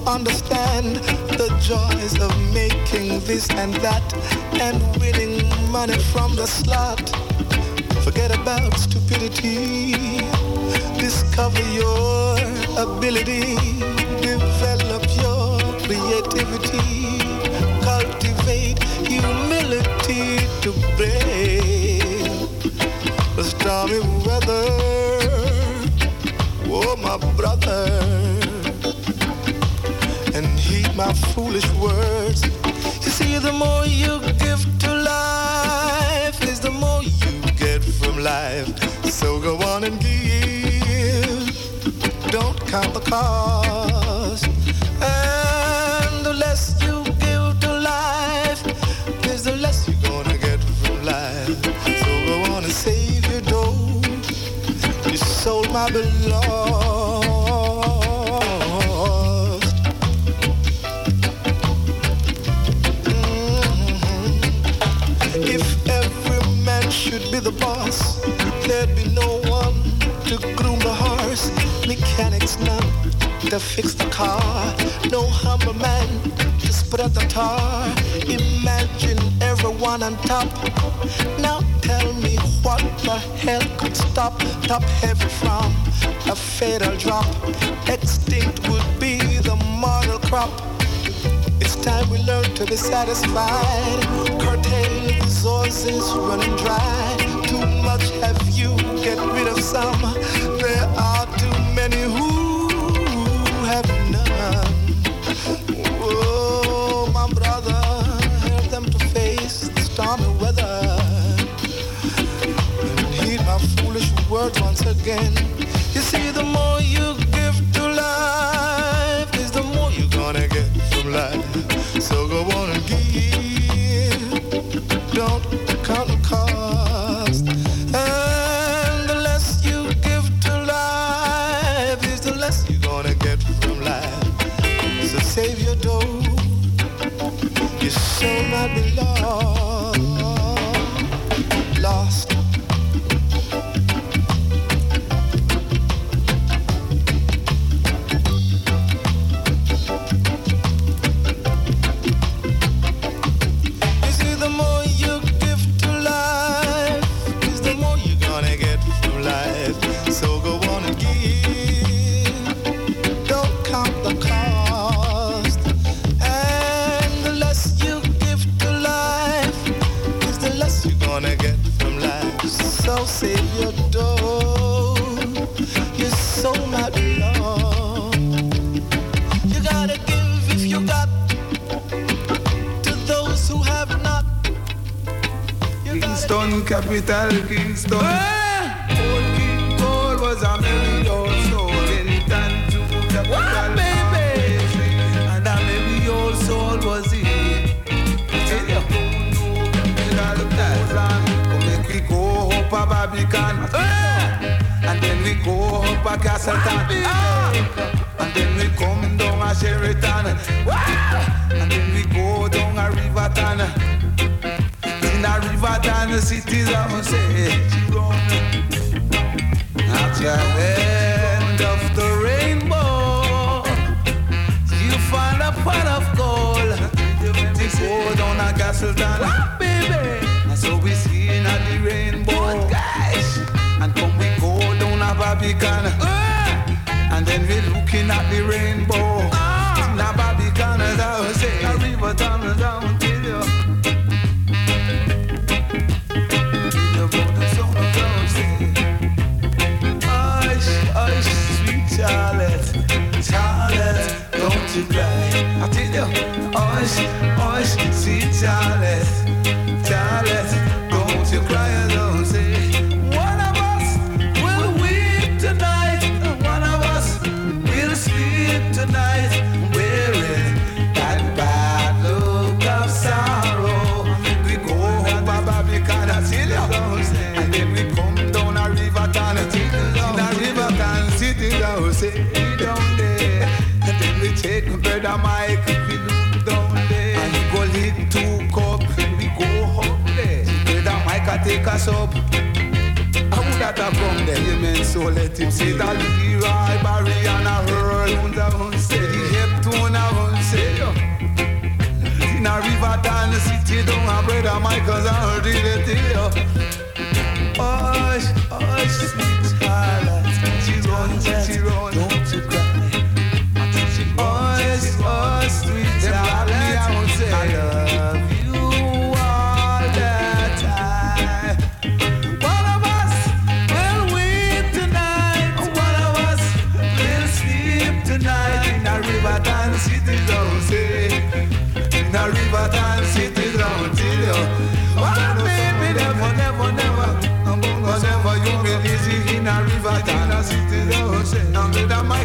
S2: understand the joys of making this and that and winning money from the slot. Forget about stupidity. Discover your ability. Develop your creativity. Cultivate humility to brave the stormy weather. Oh, my brother my foolish words. You see, the more you give to life is the more you get from life. So go on and give. Don't count the cost. to fix the car. No humble man to spread the tar. Imagine everyone on top. Now tell me what the hell could stop top heavy from a fatal drop. Extinct would be the model crop. It's time we learn to be satisfied. Curtail resources running dry. Too much have you, get rid of some. There are too many who again.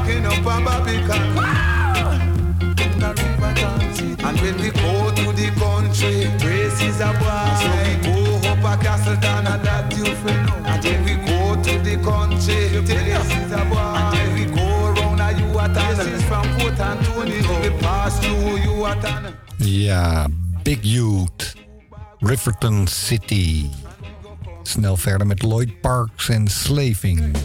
S31: up a And when we go to the country, is a. So we go a you feel. We go to the country, is we go a We pass.
S19: Ja, Big Youth, Riverton City. Snel verder met Lloyd Parks en Slaving.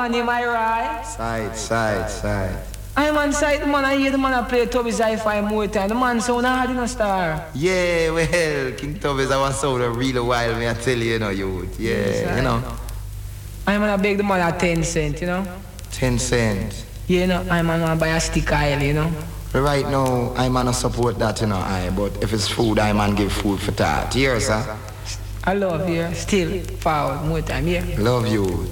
S32: man, am I right?
S13: Side, side, side.
S32: I man side, the man I hear the man I play Toby's Hi-Fi more time. The man sound hard in a star.
S13: Yeah, well, King Toby's I was sound a real while, me I tell you, you know, youth. Yeah,
S32: yes,
S13: you know. know.
S32: I'm gonna beg the man at 10 cent, you know.
S13: 10 cent.
S32: Yeah, you know, I'm gonna buy a stick aisle, you know.
S13: Right now, I'm not support that, you know, I, but if it's food, I man give food for that. Yes, sir.
S32: I love you, still proud, more time, yeah.
S13: Love you.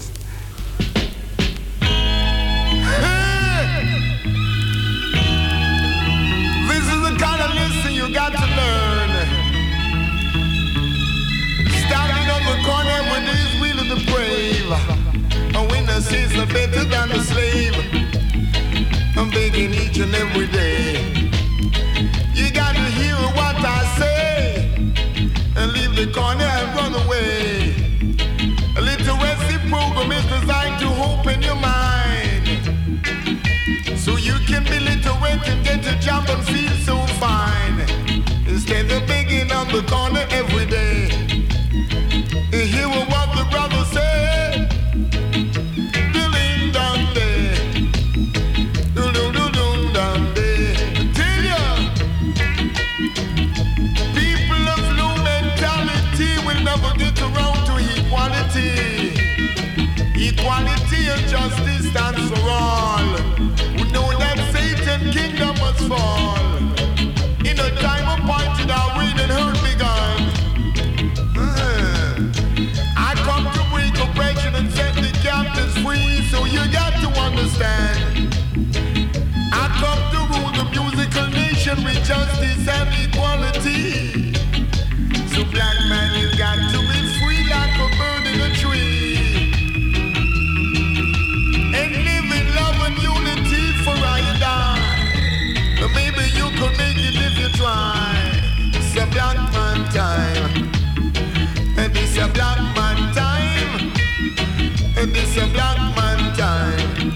S19: a black man time.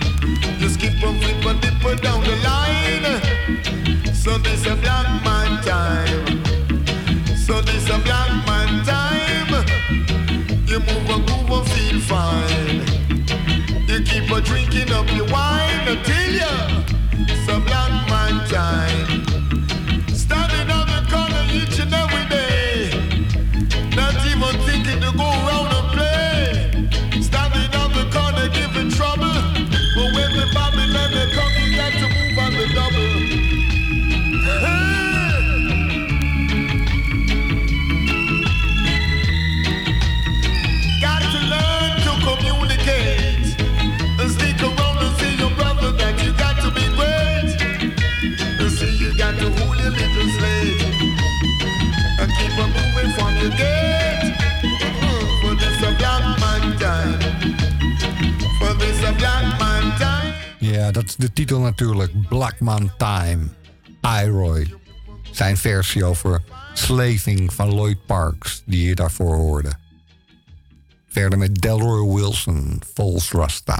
S19: You keep on flip and dip down the line. So this a black man time. So this a black man time. You move and groove and feel fine. You keep on drinking up your wine until you. Some black man time.
S2: titel natuurlijk Blackman Time, Iroy. Zijn versie over Slaving van Lloyd Parks, die je daarvoor hoorde. Verder met Delroy Wilson, False Rasta.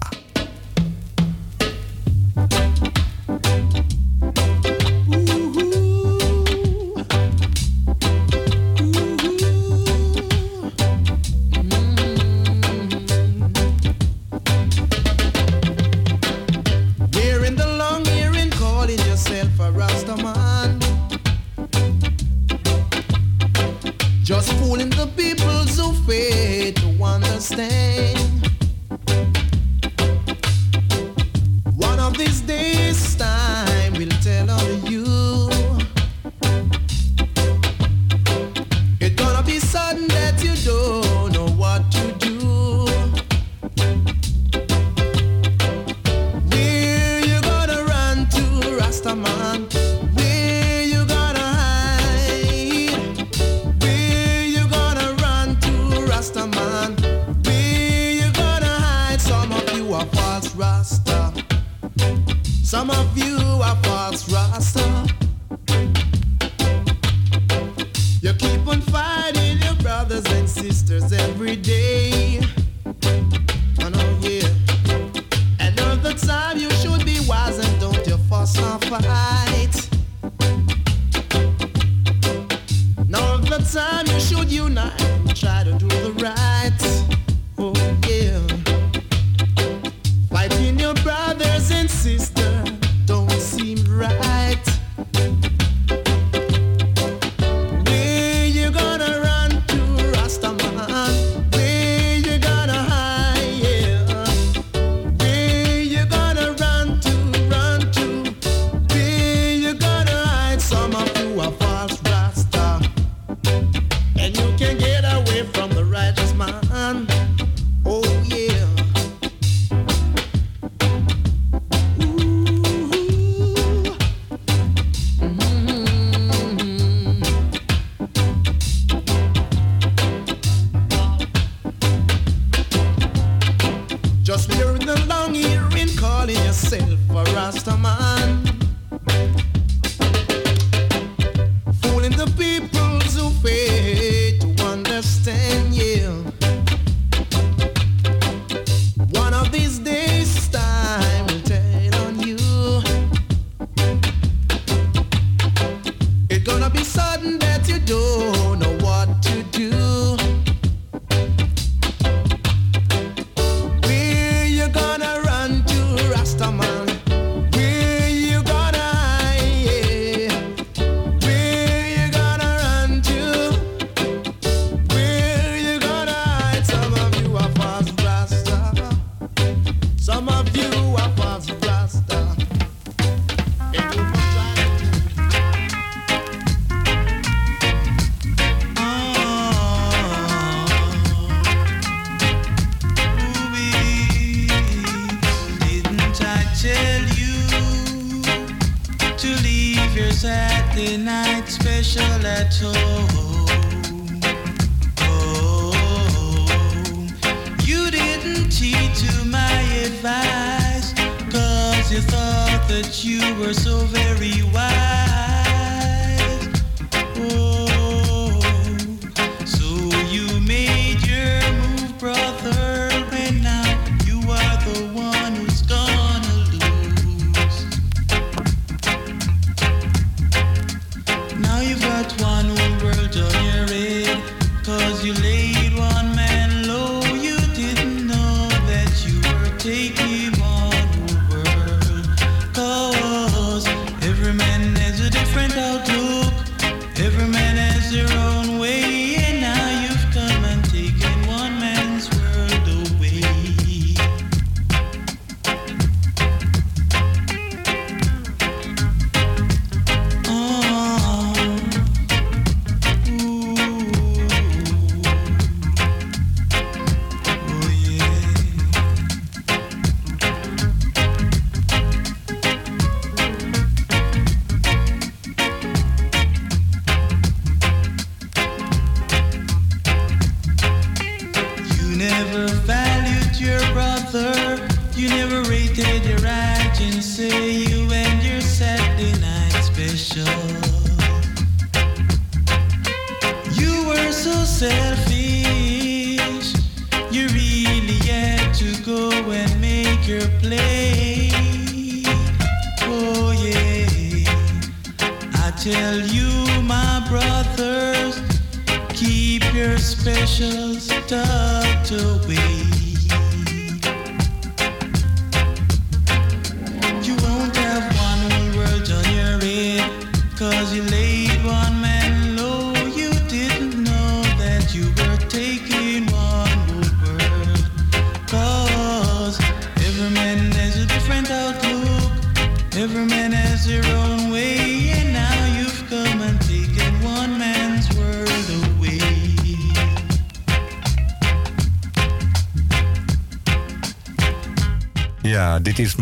S33: that
S24: one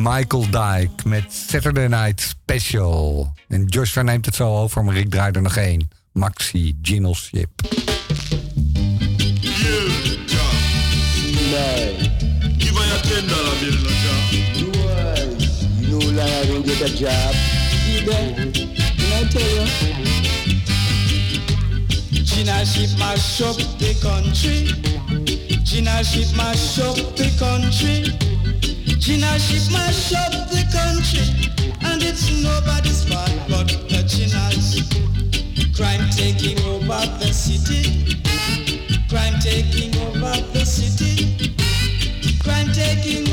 S19: Michael Dyke met Saturday Night Special. En Joshua neemt het zo over, maar ik draai er nog één. Maxi
S7: Ginelship.
S34: Gina ship my shop the country. Gina ship my shop the country. Gina ship mash up the country, and it's nobody's fault but the Chinas. Crime taking over the city. Crime taking over the city. Crime taking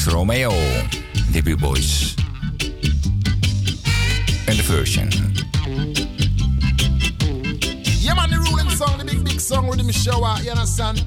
S35: Max Romeo, Debut Boys. And the version.
S36: Yeah, man, the ruling song, the big, big song, you understand?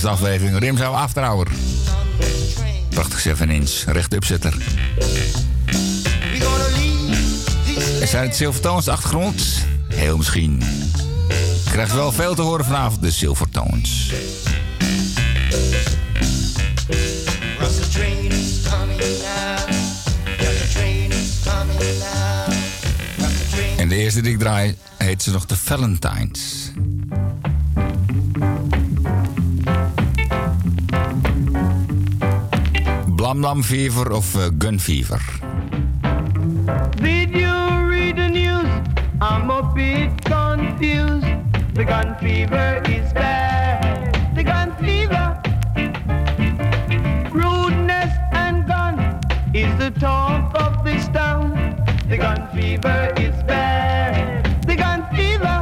S35: Deze aflevering. Rimsouw After Hour. Prachtig 7 inch, rechtupzetter. Er zijn het Silvertones achtergrond? Heel misschien. Je krijgt wel veel te horen vanavond, de Silvertones. En de eerste die ik draai heet ze nog de Valentines. Blam Blam Fever of eh, Gun Fever.
S2: Did you read the news? I'm a bit confused. The gun fever is bad. The gun fever. Rudeness and gun is the talk of this town. The gun fever is bad. The gun fever.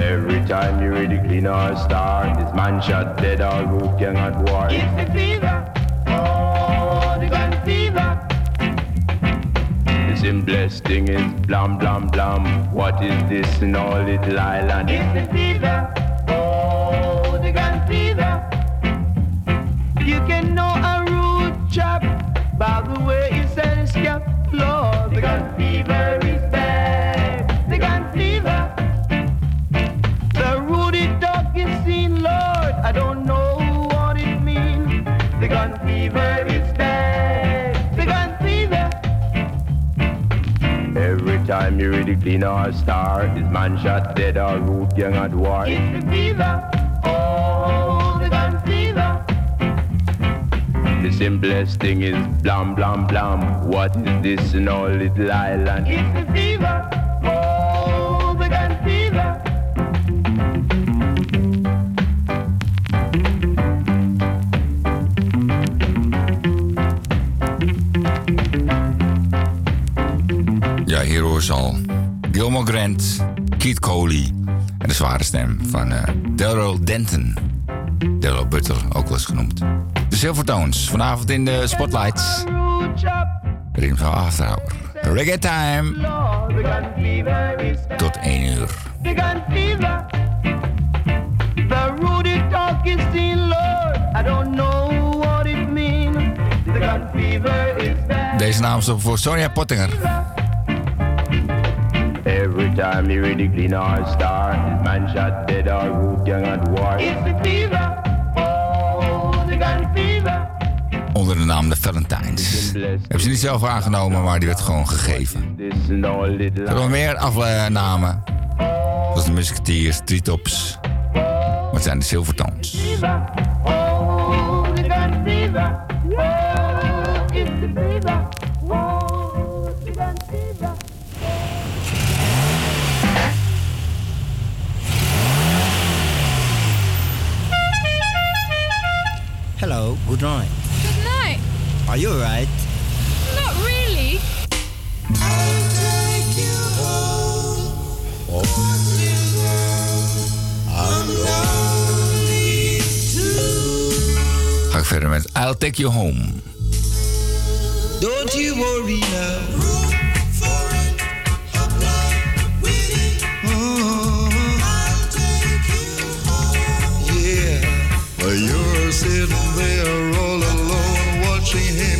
S37: Every time you read the clean or star, this man shot dead or root gang at war.
S2: It's the fever.
S37: Blam blam blam. What is this in all little island? Man shot dead or root gang at war.
S2: It's the fever. Oh, the gun fever.
S37: The simplest thing is blam blam blam. What is this in all little island?
S2: It's the fever. Oh, the gun fever.
S35: Ja, hier hoor ze al. Gilmore Grant, Keith Coley en de zware stem van Daryl Denton. Daryl Butler, ook wel eens genoemd. De Silvertones, vanavond in de Spotlights.
S2: Rude chap.
S35: Rimshaw After Hour. Reggae time. Tot 1 uur.
S2: The gun fever. The ruddy dog is seen, Lord. I don't know what it means. The gun fever is bad.
S35: Deze naam is op voor Sonja Pottinger.
S37: Every time you read the clean or star, this man shot dead or root gang at war.
S2: It's the fever. Oh, the gun fever.
S35: Onder de naam de Valentines. Hebben ze niet zelf aangenomen, maar die werd gewoon gegeven. Er zijn nog meer afnamen. Zoals de Musketeers, Treetops. Maar het zijn de Silvertones.
S2: fever. Oh, the gun fever. Oh,
S38: good night.
S39: Good night.
S38: Are you alright?
S39: Not really.
S35: Ga ik verder met I'll Take You Home.
S40: Don't you worry now.
S41: Sitting there all alone watching him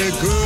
S41: the good.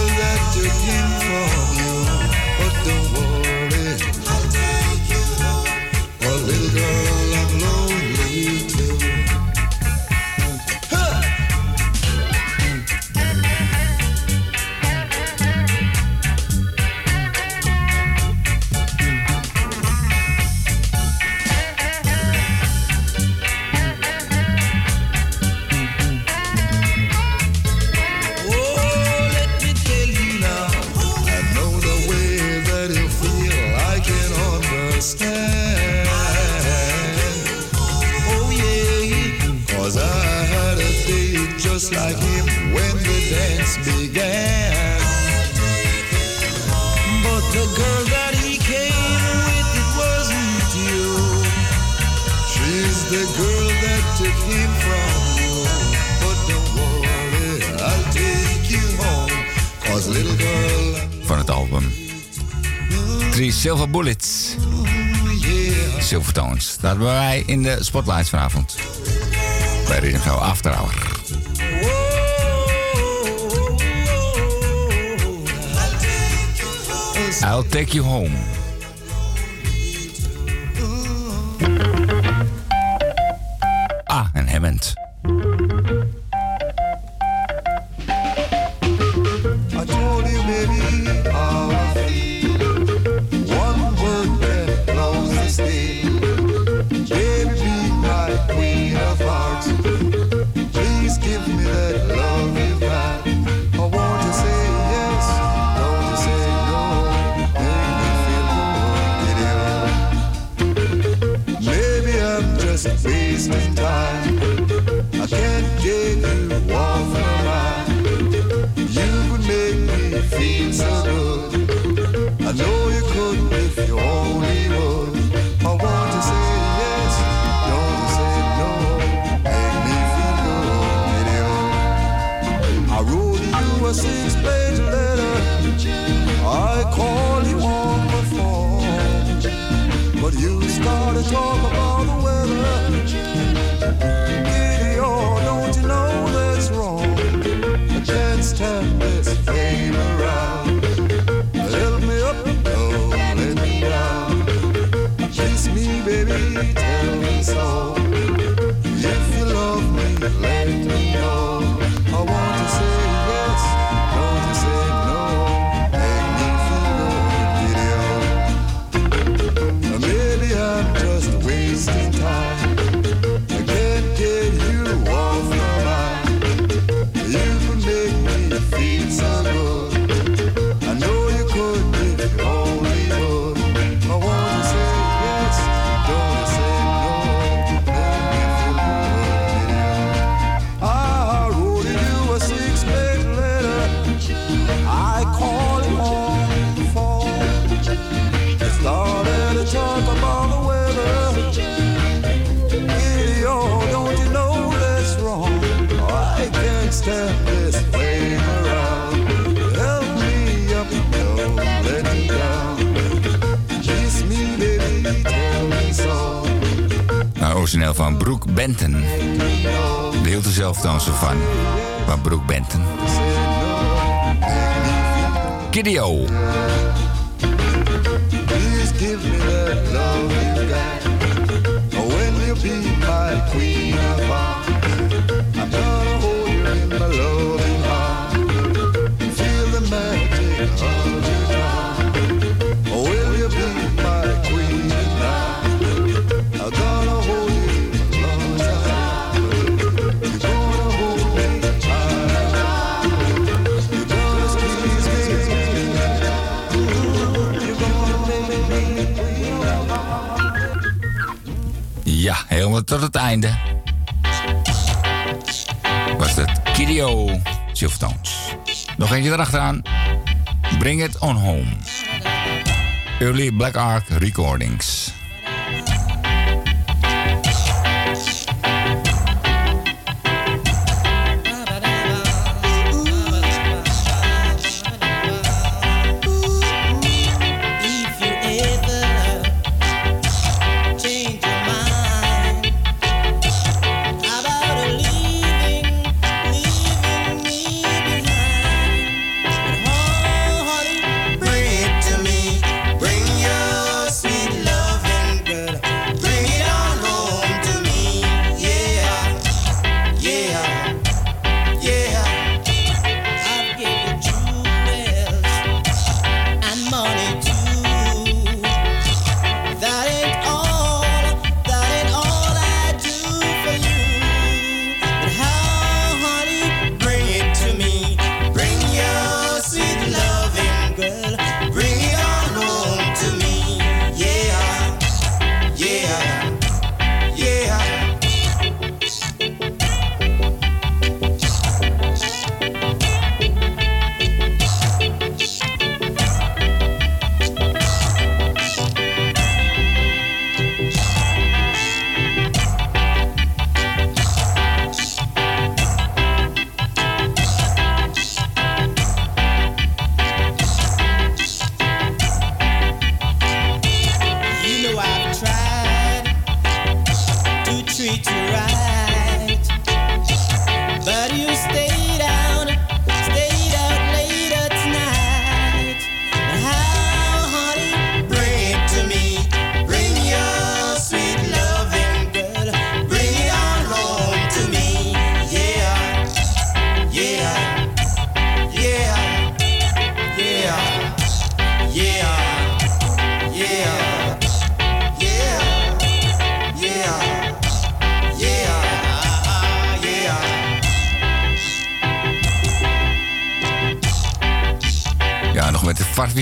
S41: Deftones. Dat hebben wij in de spotlights vanavond. Bij is Gouw After Hour. I'll take you home. Broek Benten Benton. De hield zelf dan van, van Brooke Benton. Kiddio. tot het einde. Was dat Kirio Silvertones. Nog eentje erachteraan. Bring it on home. Early Black Ark Recordings.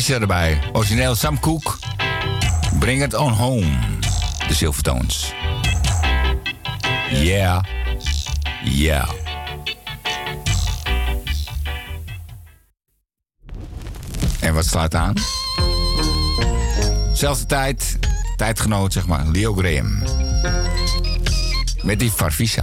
S16: Farfisha erbij. Origineel Sam Cooke. Bring it on home. De Silvertones. Yeah. Yeah. En wat slaat aan? Zelfde tijd, tijdgenoot zeg maar, Leo Graham. Met die Farfisa.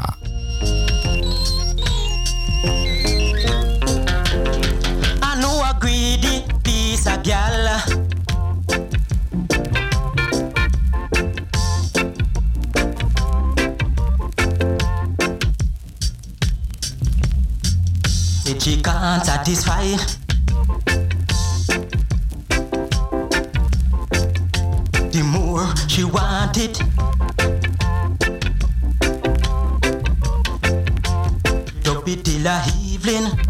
S42: satisfy. The more she wanted, the till
S16: the evening.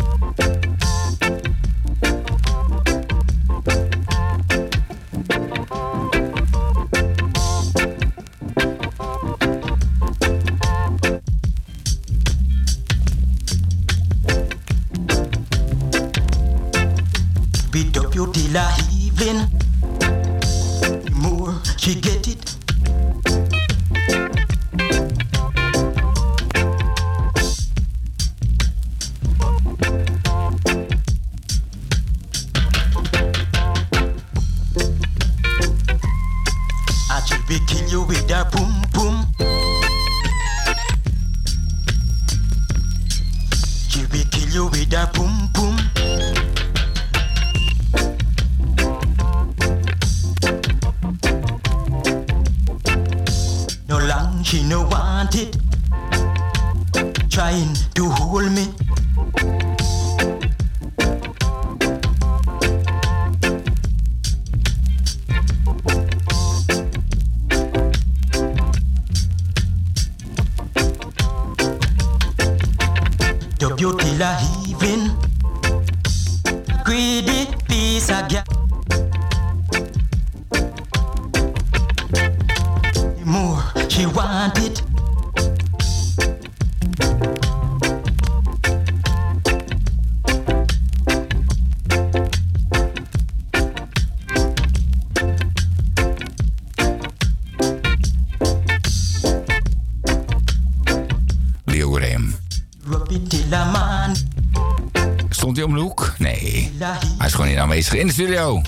S16: Aanwezig in de studio.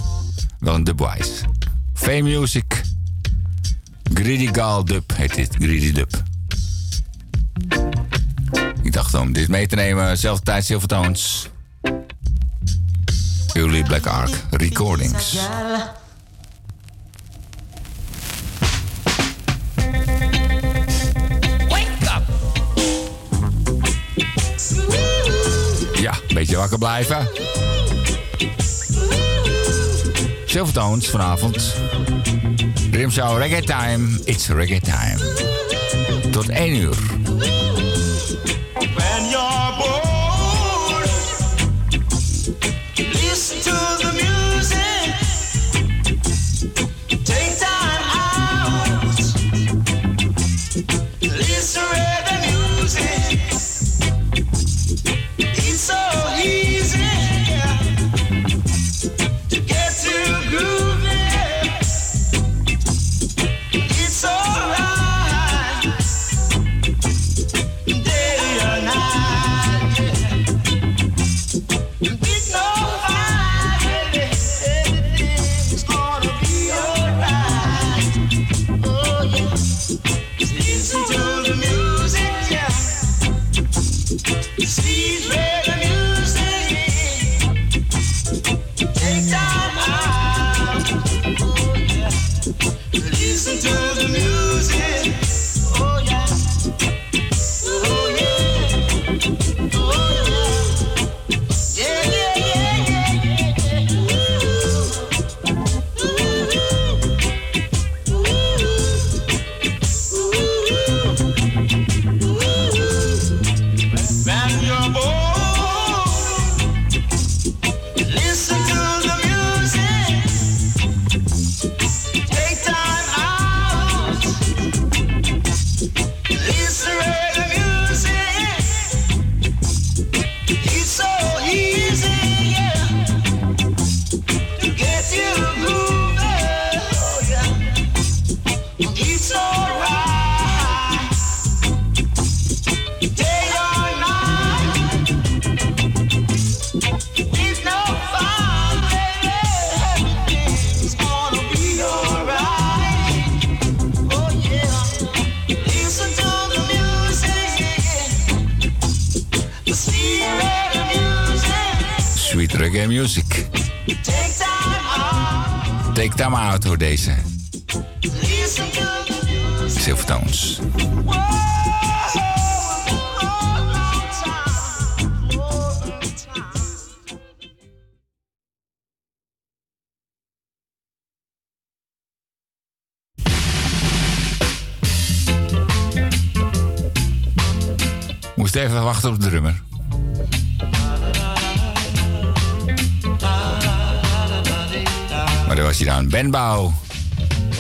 S16: Wel een dubwise. Fame Music. Greedy Gal Dub heet dit. Greedy Dub. Ik dacht om dit mee te nemen. Zelfde tijd Silvertones. Jullie Black Ark Recordings. Ja, een beetje wakker blijven. Silvertones vanavond. Rimshow Reggae Time. It's Reggae Time. Tot 1 uur.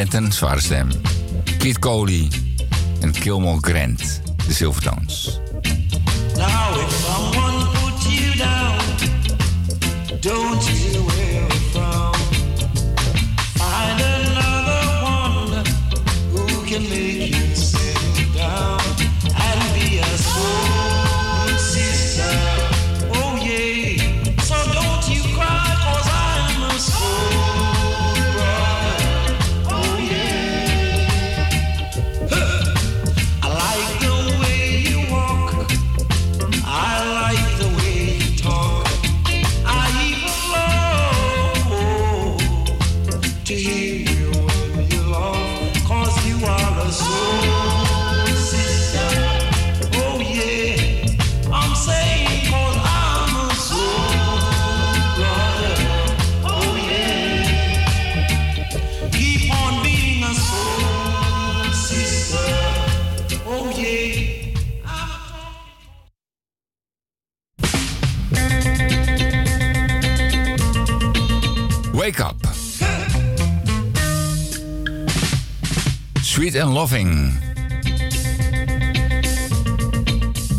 S16: Denton, zware stem. Piet Coley en Kilmore Grant, de zilvertoon.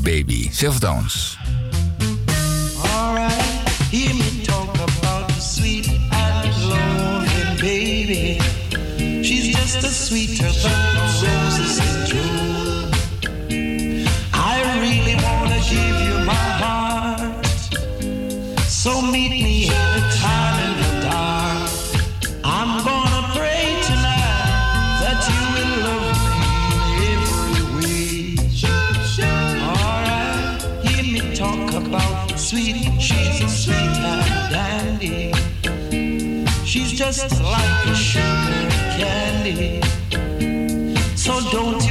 S16: Baby, Silvertones.
S43: like a sugar candy. So don't you.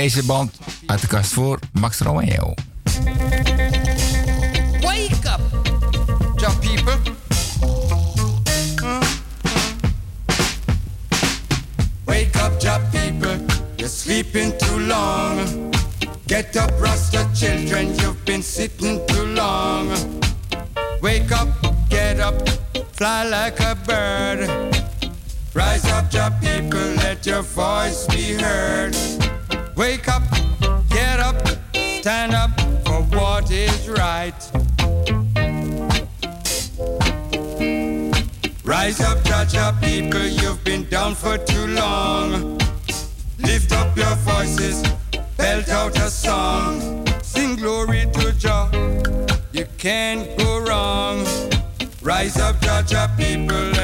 S35: Deze band uit de kast voor Max Romeo.
S44: Wake up, jump people.
S45: Wake up, job people, you're sleeping too long. Get up, Rasta children, you've been sitting too long. Wake up, get up, fly like a bird. Rise up, job people, let your voice be heard. Wake up, get up, stand up for what is right. Rise up, Jaja people, you've been down for too long. Lift up your voices, belt out a song. Sing glory to Jah, you can't go wrong. Rise up, Jaja people,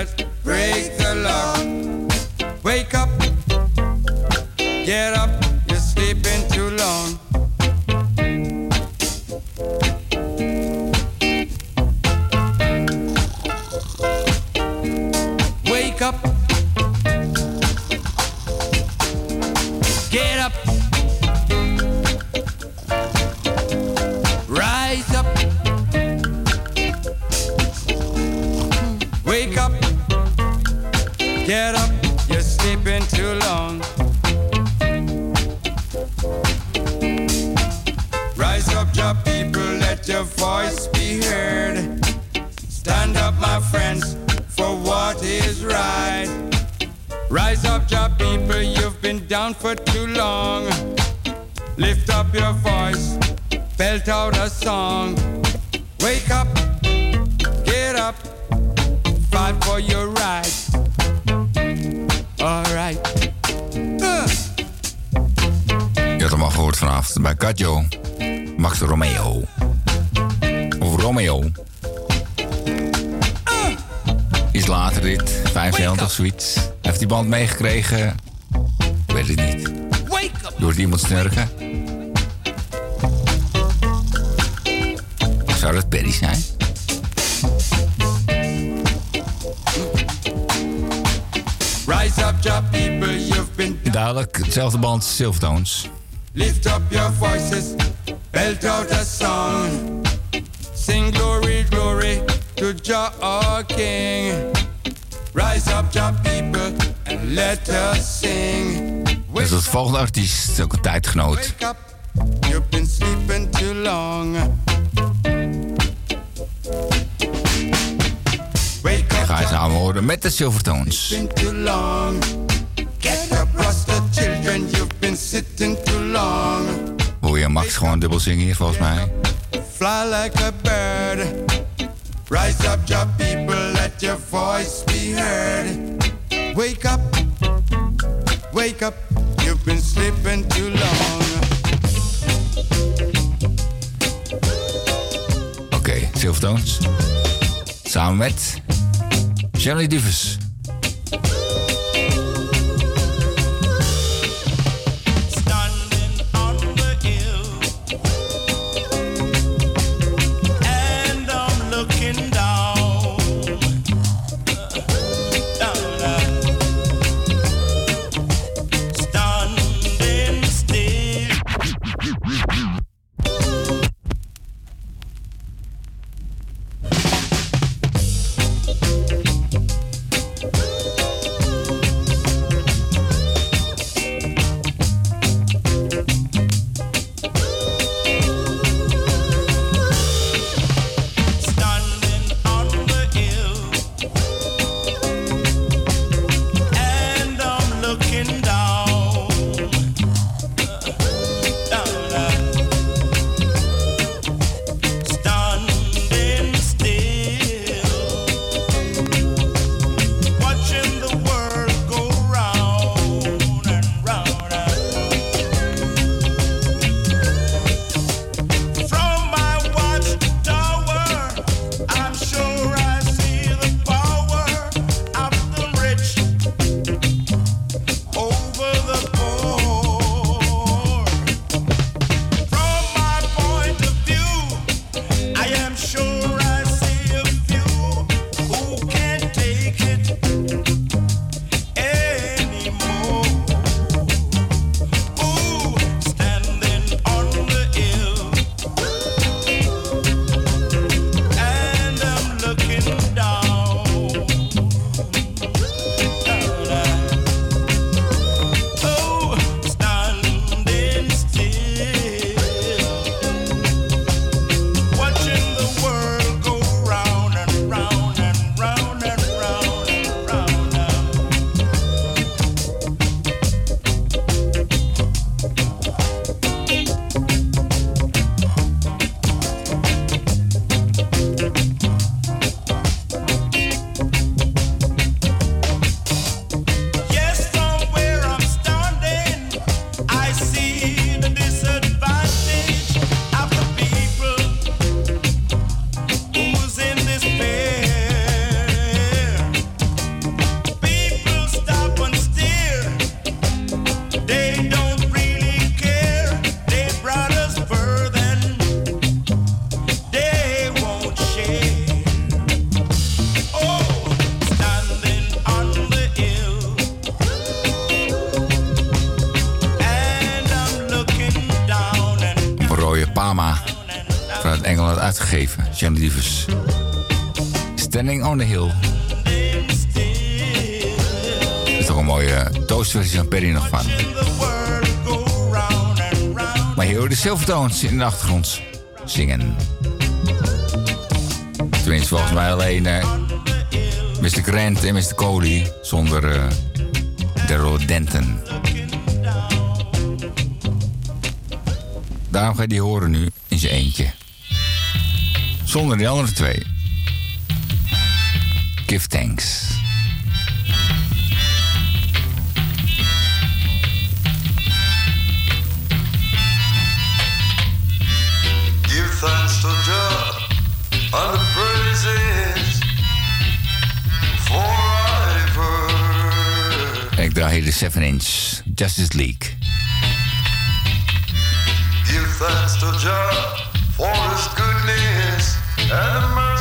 S35: Heeft die band meegekregen? Ik weet het niet. Door iemand snurken? Zou dat Perry zijn?
S45: Rise up, job people, you've been
S35: Duidelijk, hetzelfde band, Silvertones.
S45: Lift up your voices, belt out a song. Sing glory, glory to Jah our King. Let us sing.
S35: Dus dat volgende artiest is ook een tijdgenoot.
S45: Wake up, you've been sleeping too long. Wake
S35: Dan ga je samen horen met de Silvertones. Hoor je Max gewoon dubbel zingen hier volgens mij?
S45: Fly like a bird. Rise up, job people, let your voice be heard. Wake up, wake up, you've been sleeping too long.
S35: Oké, Silvertones. Samen met Shirley Duvers.
S46: Davis. Standing
S41: on the Hill. Dat is toch een mooie eh, toastversie van Perry nog van. Maar hier de Silvertones in de achtergrond zingen. Tenminste, volgens mij alleen eh, uh, Mr. Grant en Mr. Cody, zonder eh, uh, de. Daarom ga je die horen nu in zijn eentje. Zonder die andere twee. Give thanks.
S19: Give thanks to God and the praises forever.
S41: Ik draai hier de 7 inch Justice League.
S19: Give thanks to God for his good And
S41: my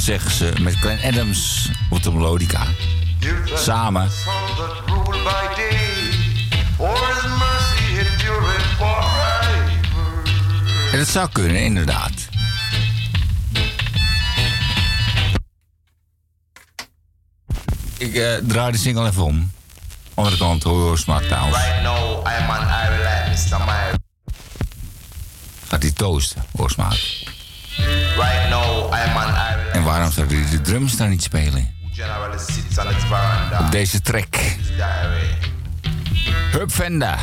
S41: Zeg ze met Glenn Adams op de melodica. Samen. En dat zou kunnen, inderdaad. Ik eh, draai de single even om. Andere kant, hoor Smackdowns.
S13: Right now, I'm.
S41: Gaat die toosten, hoor smaak. Die de drums daar niet spelen. Op deze track.
S47: Hubvenda.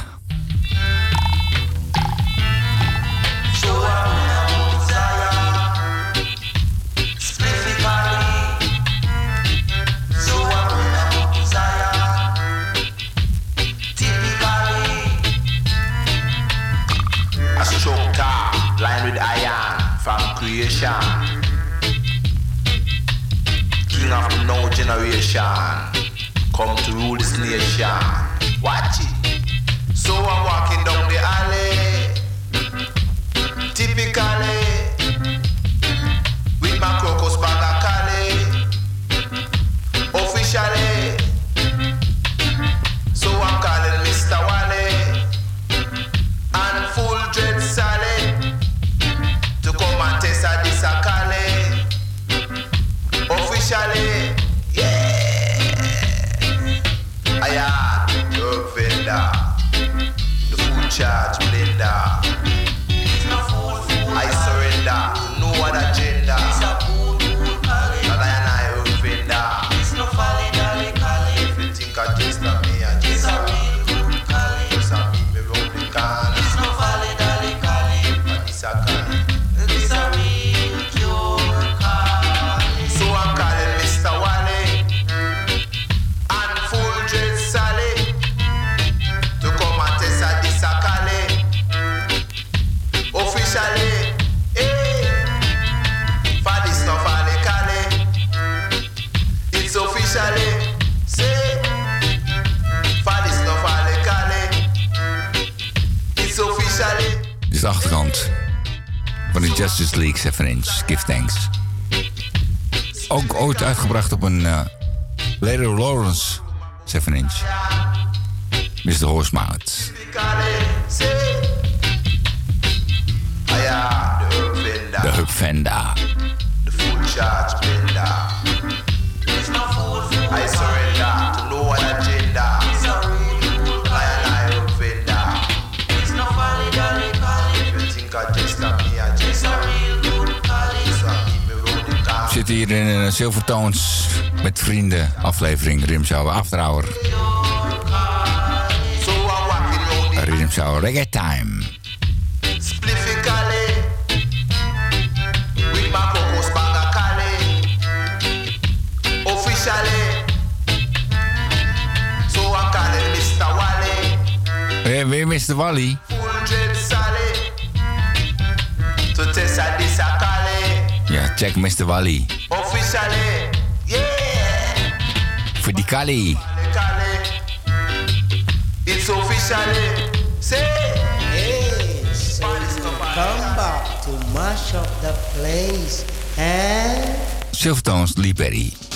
S47: 7 inch Friends, Give Thanks. Ook ooit uitgebracht op een eh, uh, Larry Lawrence 7 inch. Mr. Horsemouth.
S35: Ah
S47: de Hub Venda.
S35: De Full Charge
S47: Bender. hier in eh, een Silvertoons met vrienden aflevering Rimshower After Hour. Rimshower Reggae Time.
S35: Eh,
S47: weer Mr. Wally? Check Mr. Wally.
S35: Officially,
S47: yeah! For die Kali.
S35: It's officially, say!
S36: Hey, so come back to mash up the place, and...
S41: Silvertones Liberty.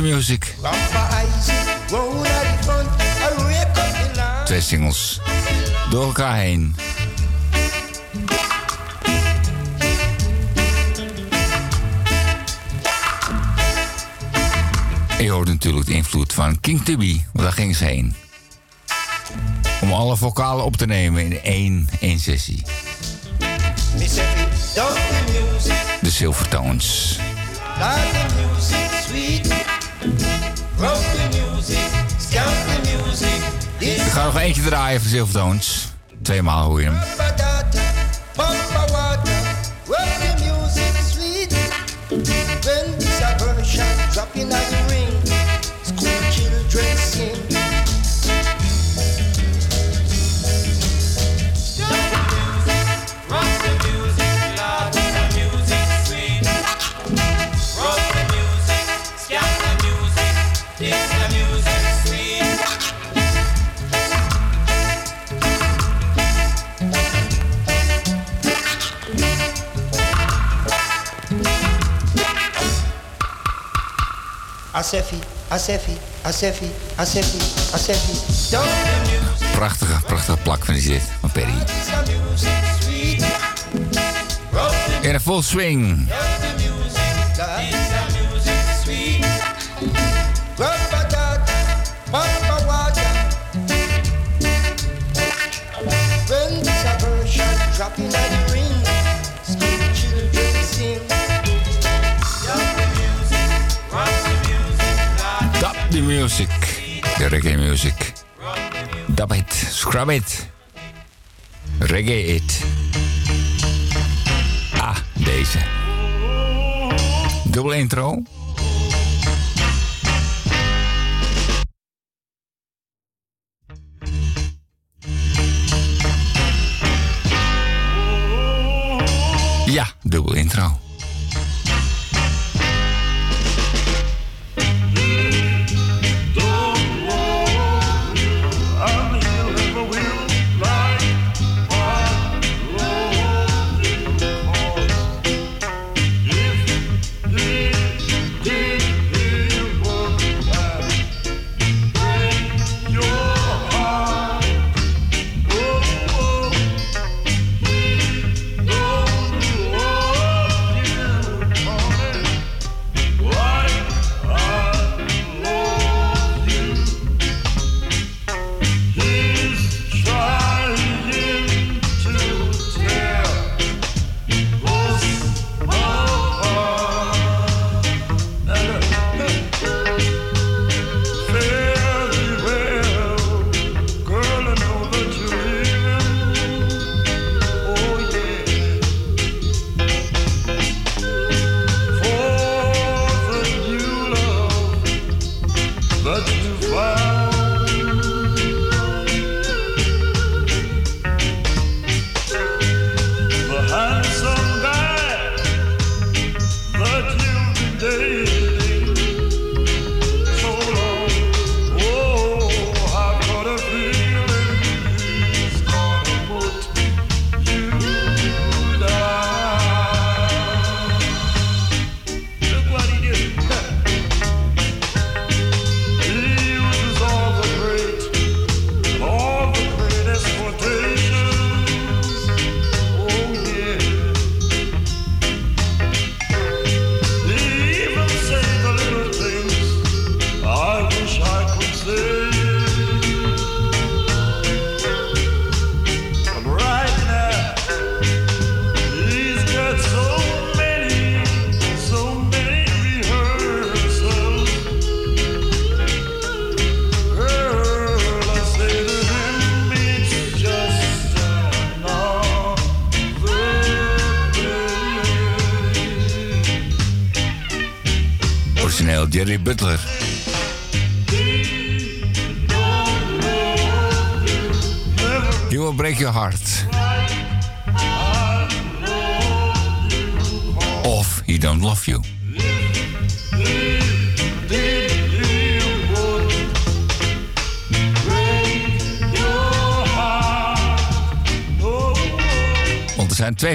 S41: Music. Twee singles. Door elkaar heen. Je hoorde natuurlijk de invloed van King Tubby, want daar ging ze heen. Om alle vocalen op te nemen in één, één sessie. De Silvertones.
S36: The music, sweet.
S41: Ik ga nog eentje draaien van Silvertones. Tweemaal hoe je hem.
S36: Asefi, Asefi, Asefi, Asefi, Asefi.
S41: Prachtige, prachtige plak van die dit van Perry. In een full swing. reggae music. Dub it, scrub it, reggae it. Ah, deze. Dubbel intro. Ja, dubbel intro.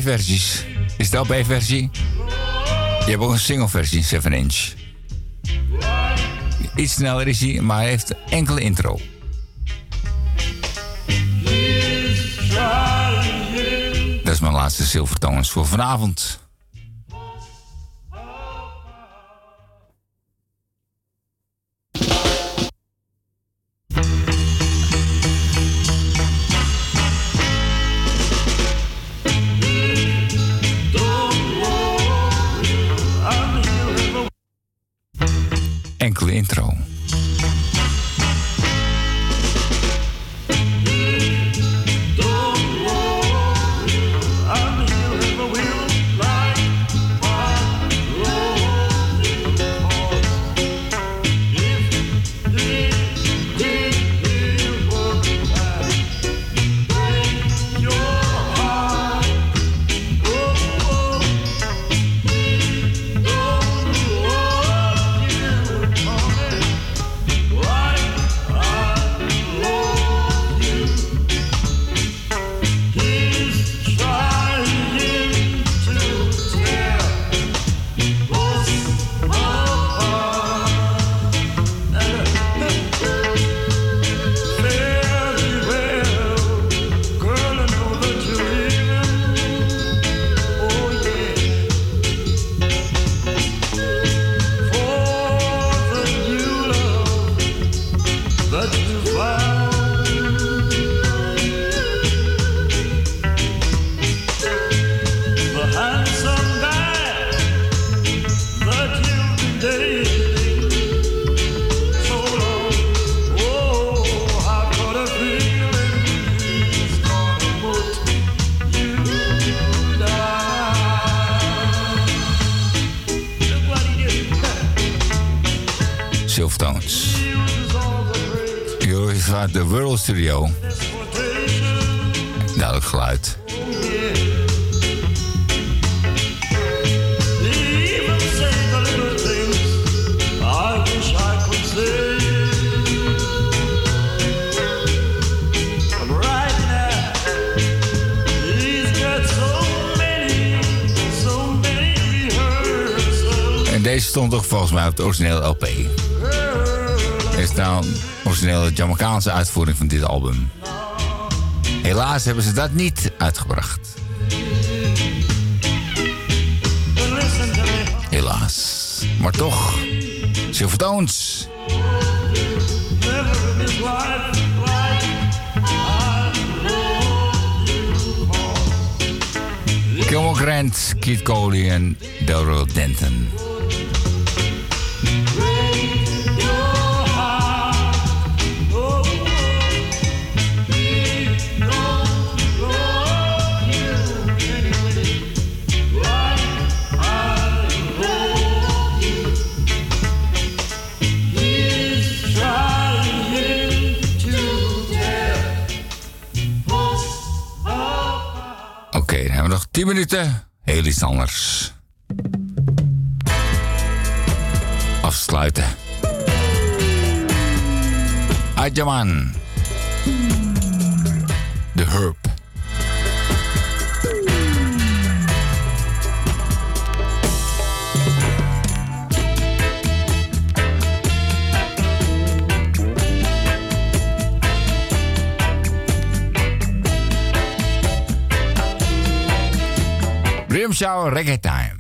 S41: vijf versies. Is de LP-versie? Je hebt ook een single-versie, 7 inch. Iets sneller is hij, maar hij heeft enkele intro. Dat is mijn laatste zilvertongens voor vanavond.
S48: So many rehearsals.
S41: En deze stond toch volgens mij op de originele originele Jamaicaanse uitvoering van dit album. Helaas hebben ze dat niet uitgebracht. Helaas. Maar toch,
S48: know
S41: Gilmore Grant, Keith Coley en Delroy Denton. 10 minuten. Heel iets anders. Afsluiten. Adjaman. Show Reggae Time.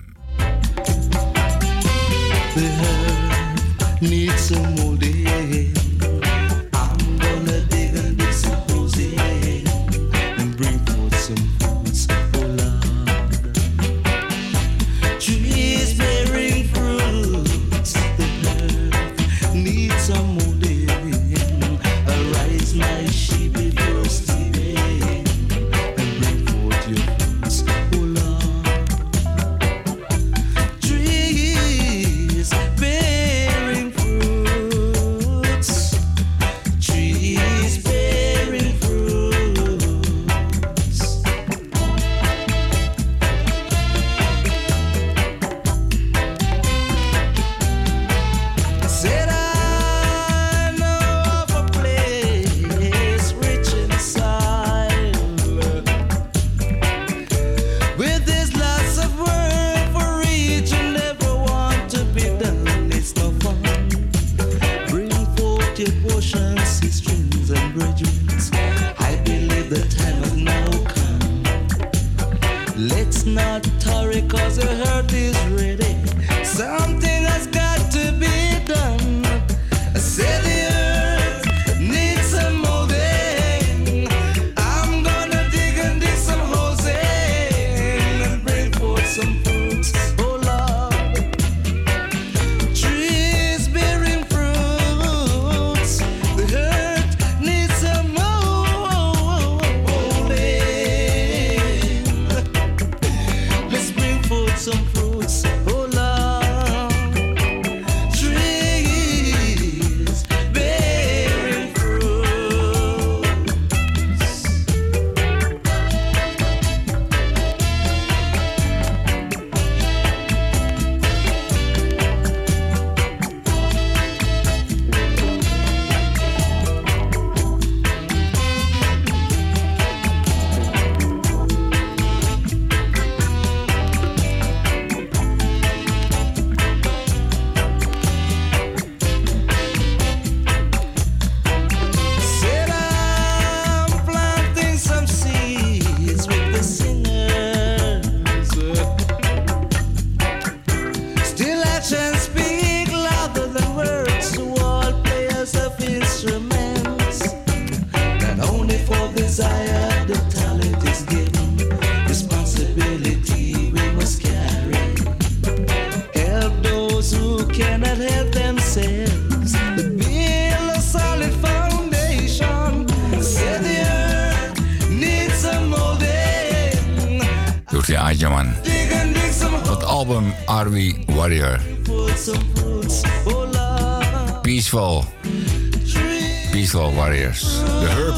S49: De Herb,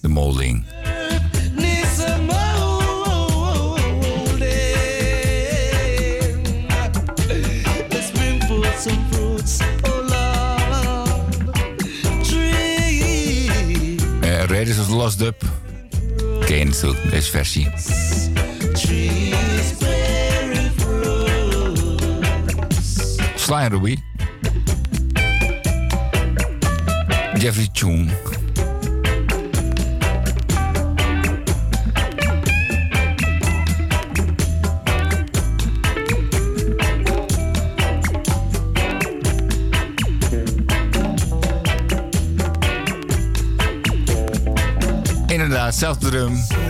S49: de Molding.
S24: Red Raiders of the Lost Dub. Ken je natuurlijk, deze versie. tune. Inderdaad, zelfde drum.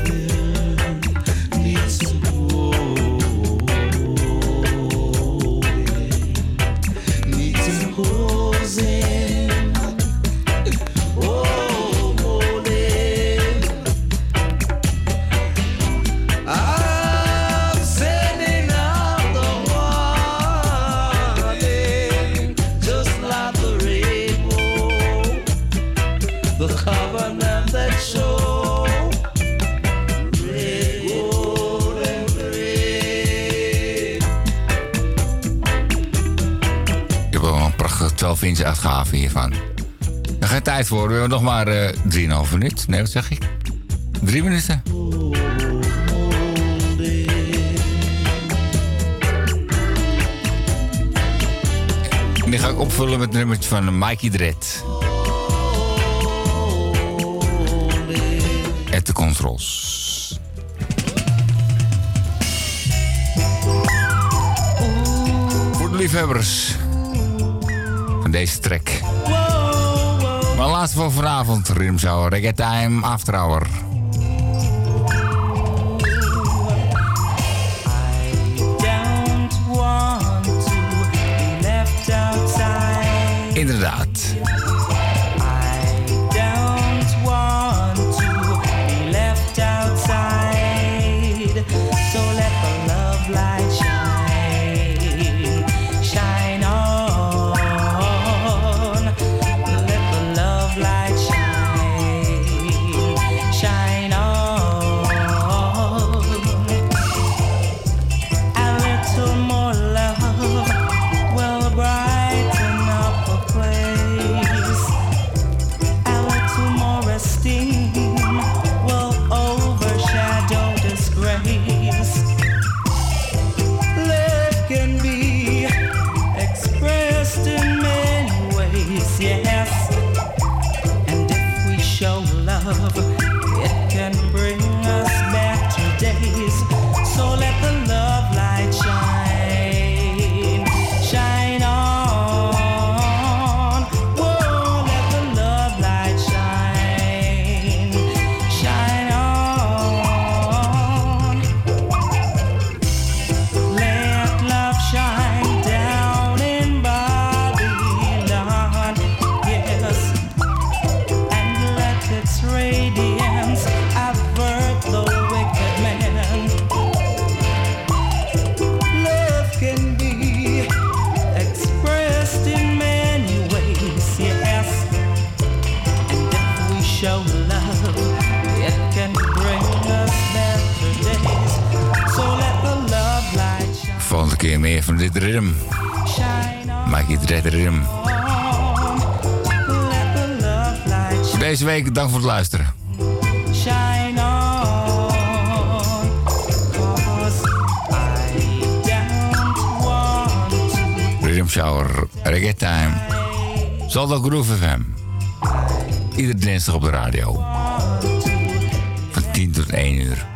S24: tijd voor. We nog maar eh, uh, 3,5 minuut. Nee, wat zeg ik? 3 minuten. En die ga ik opvullen met nummer nummertje van Mikey Dredd. At the controls. Voor de liefhebbers van deze track laatste voor vanavond. Rimzo Reggae Time After Hour.
S35: Salto Groove hem. Iedere dinsdag op de radio. Van 10 tot 1 uur.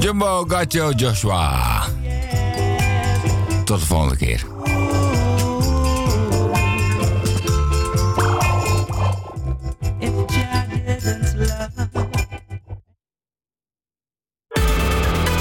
S35: Jumbo Gacho Joshua. Tot de volgende keer.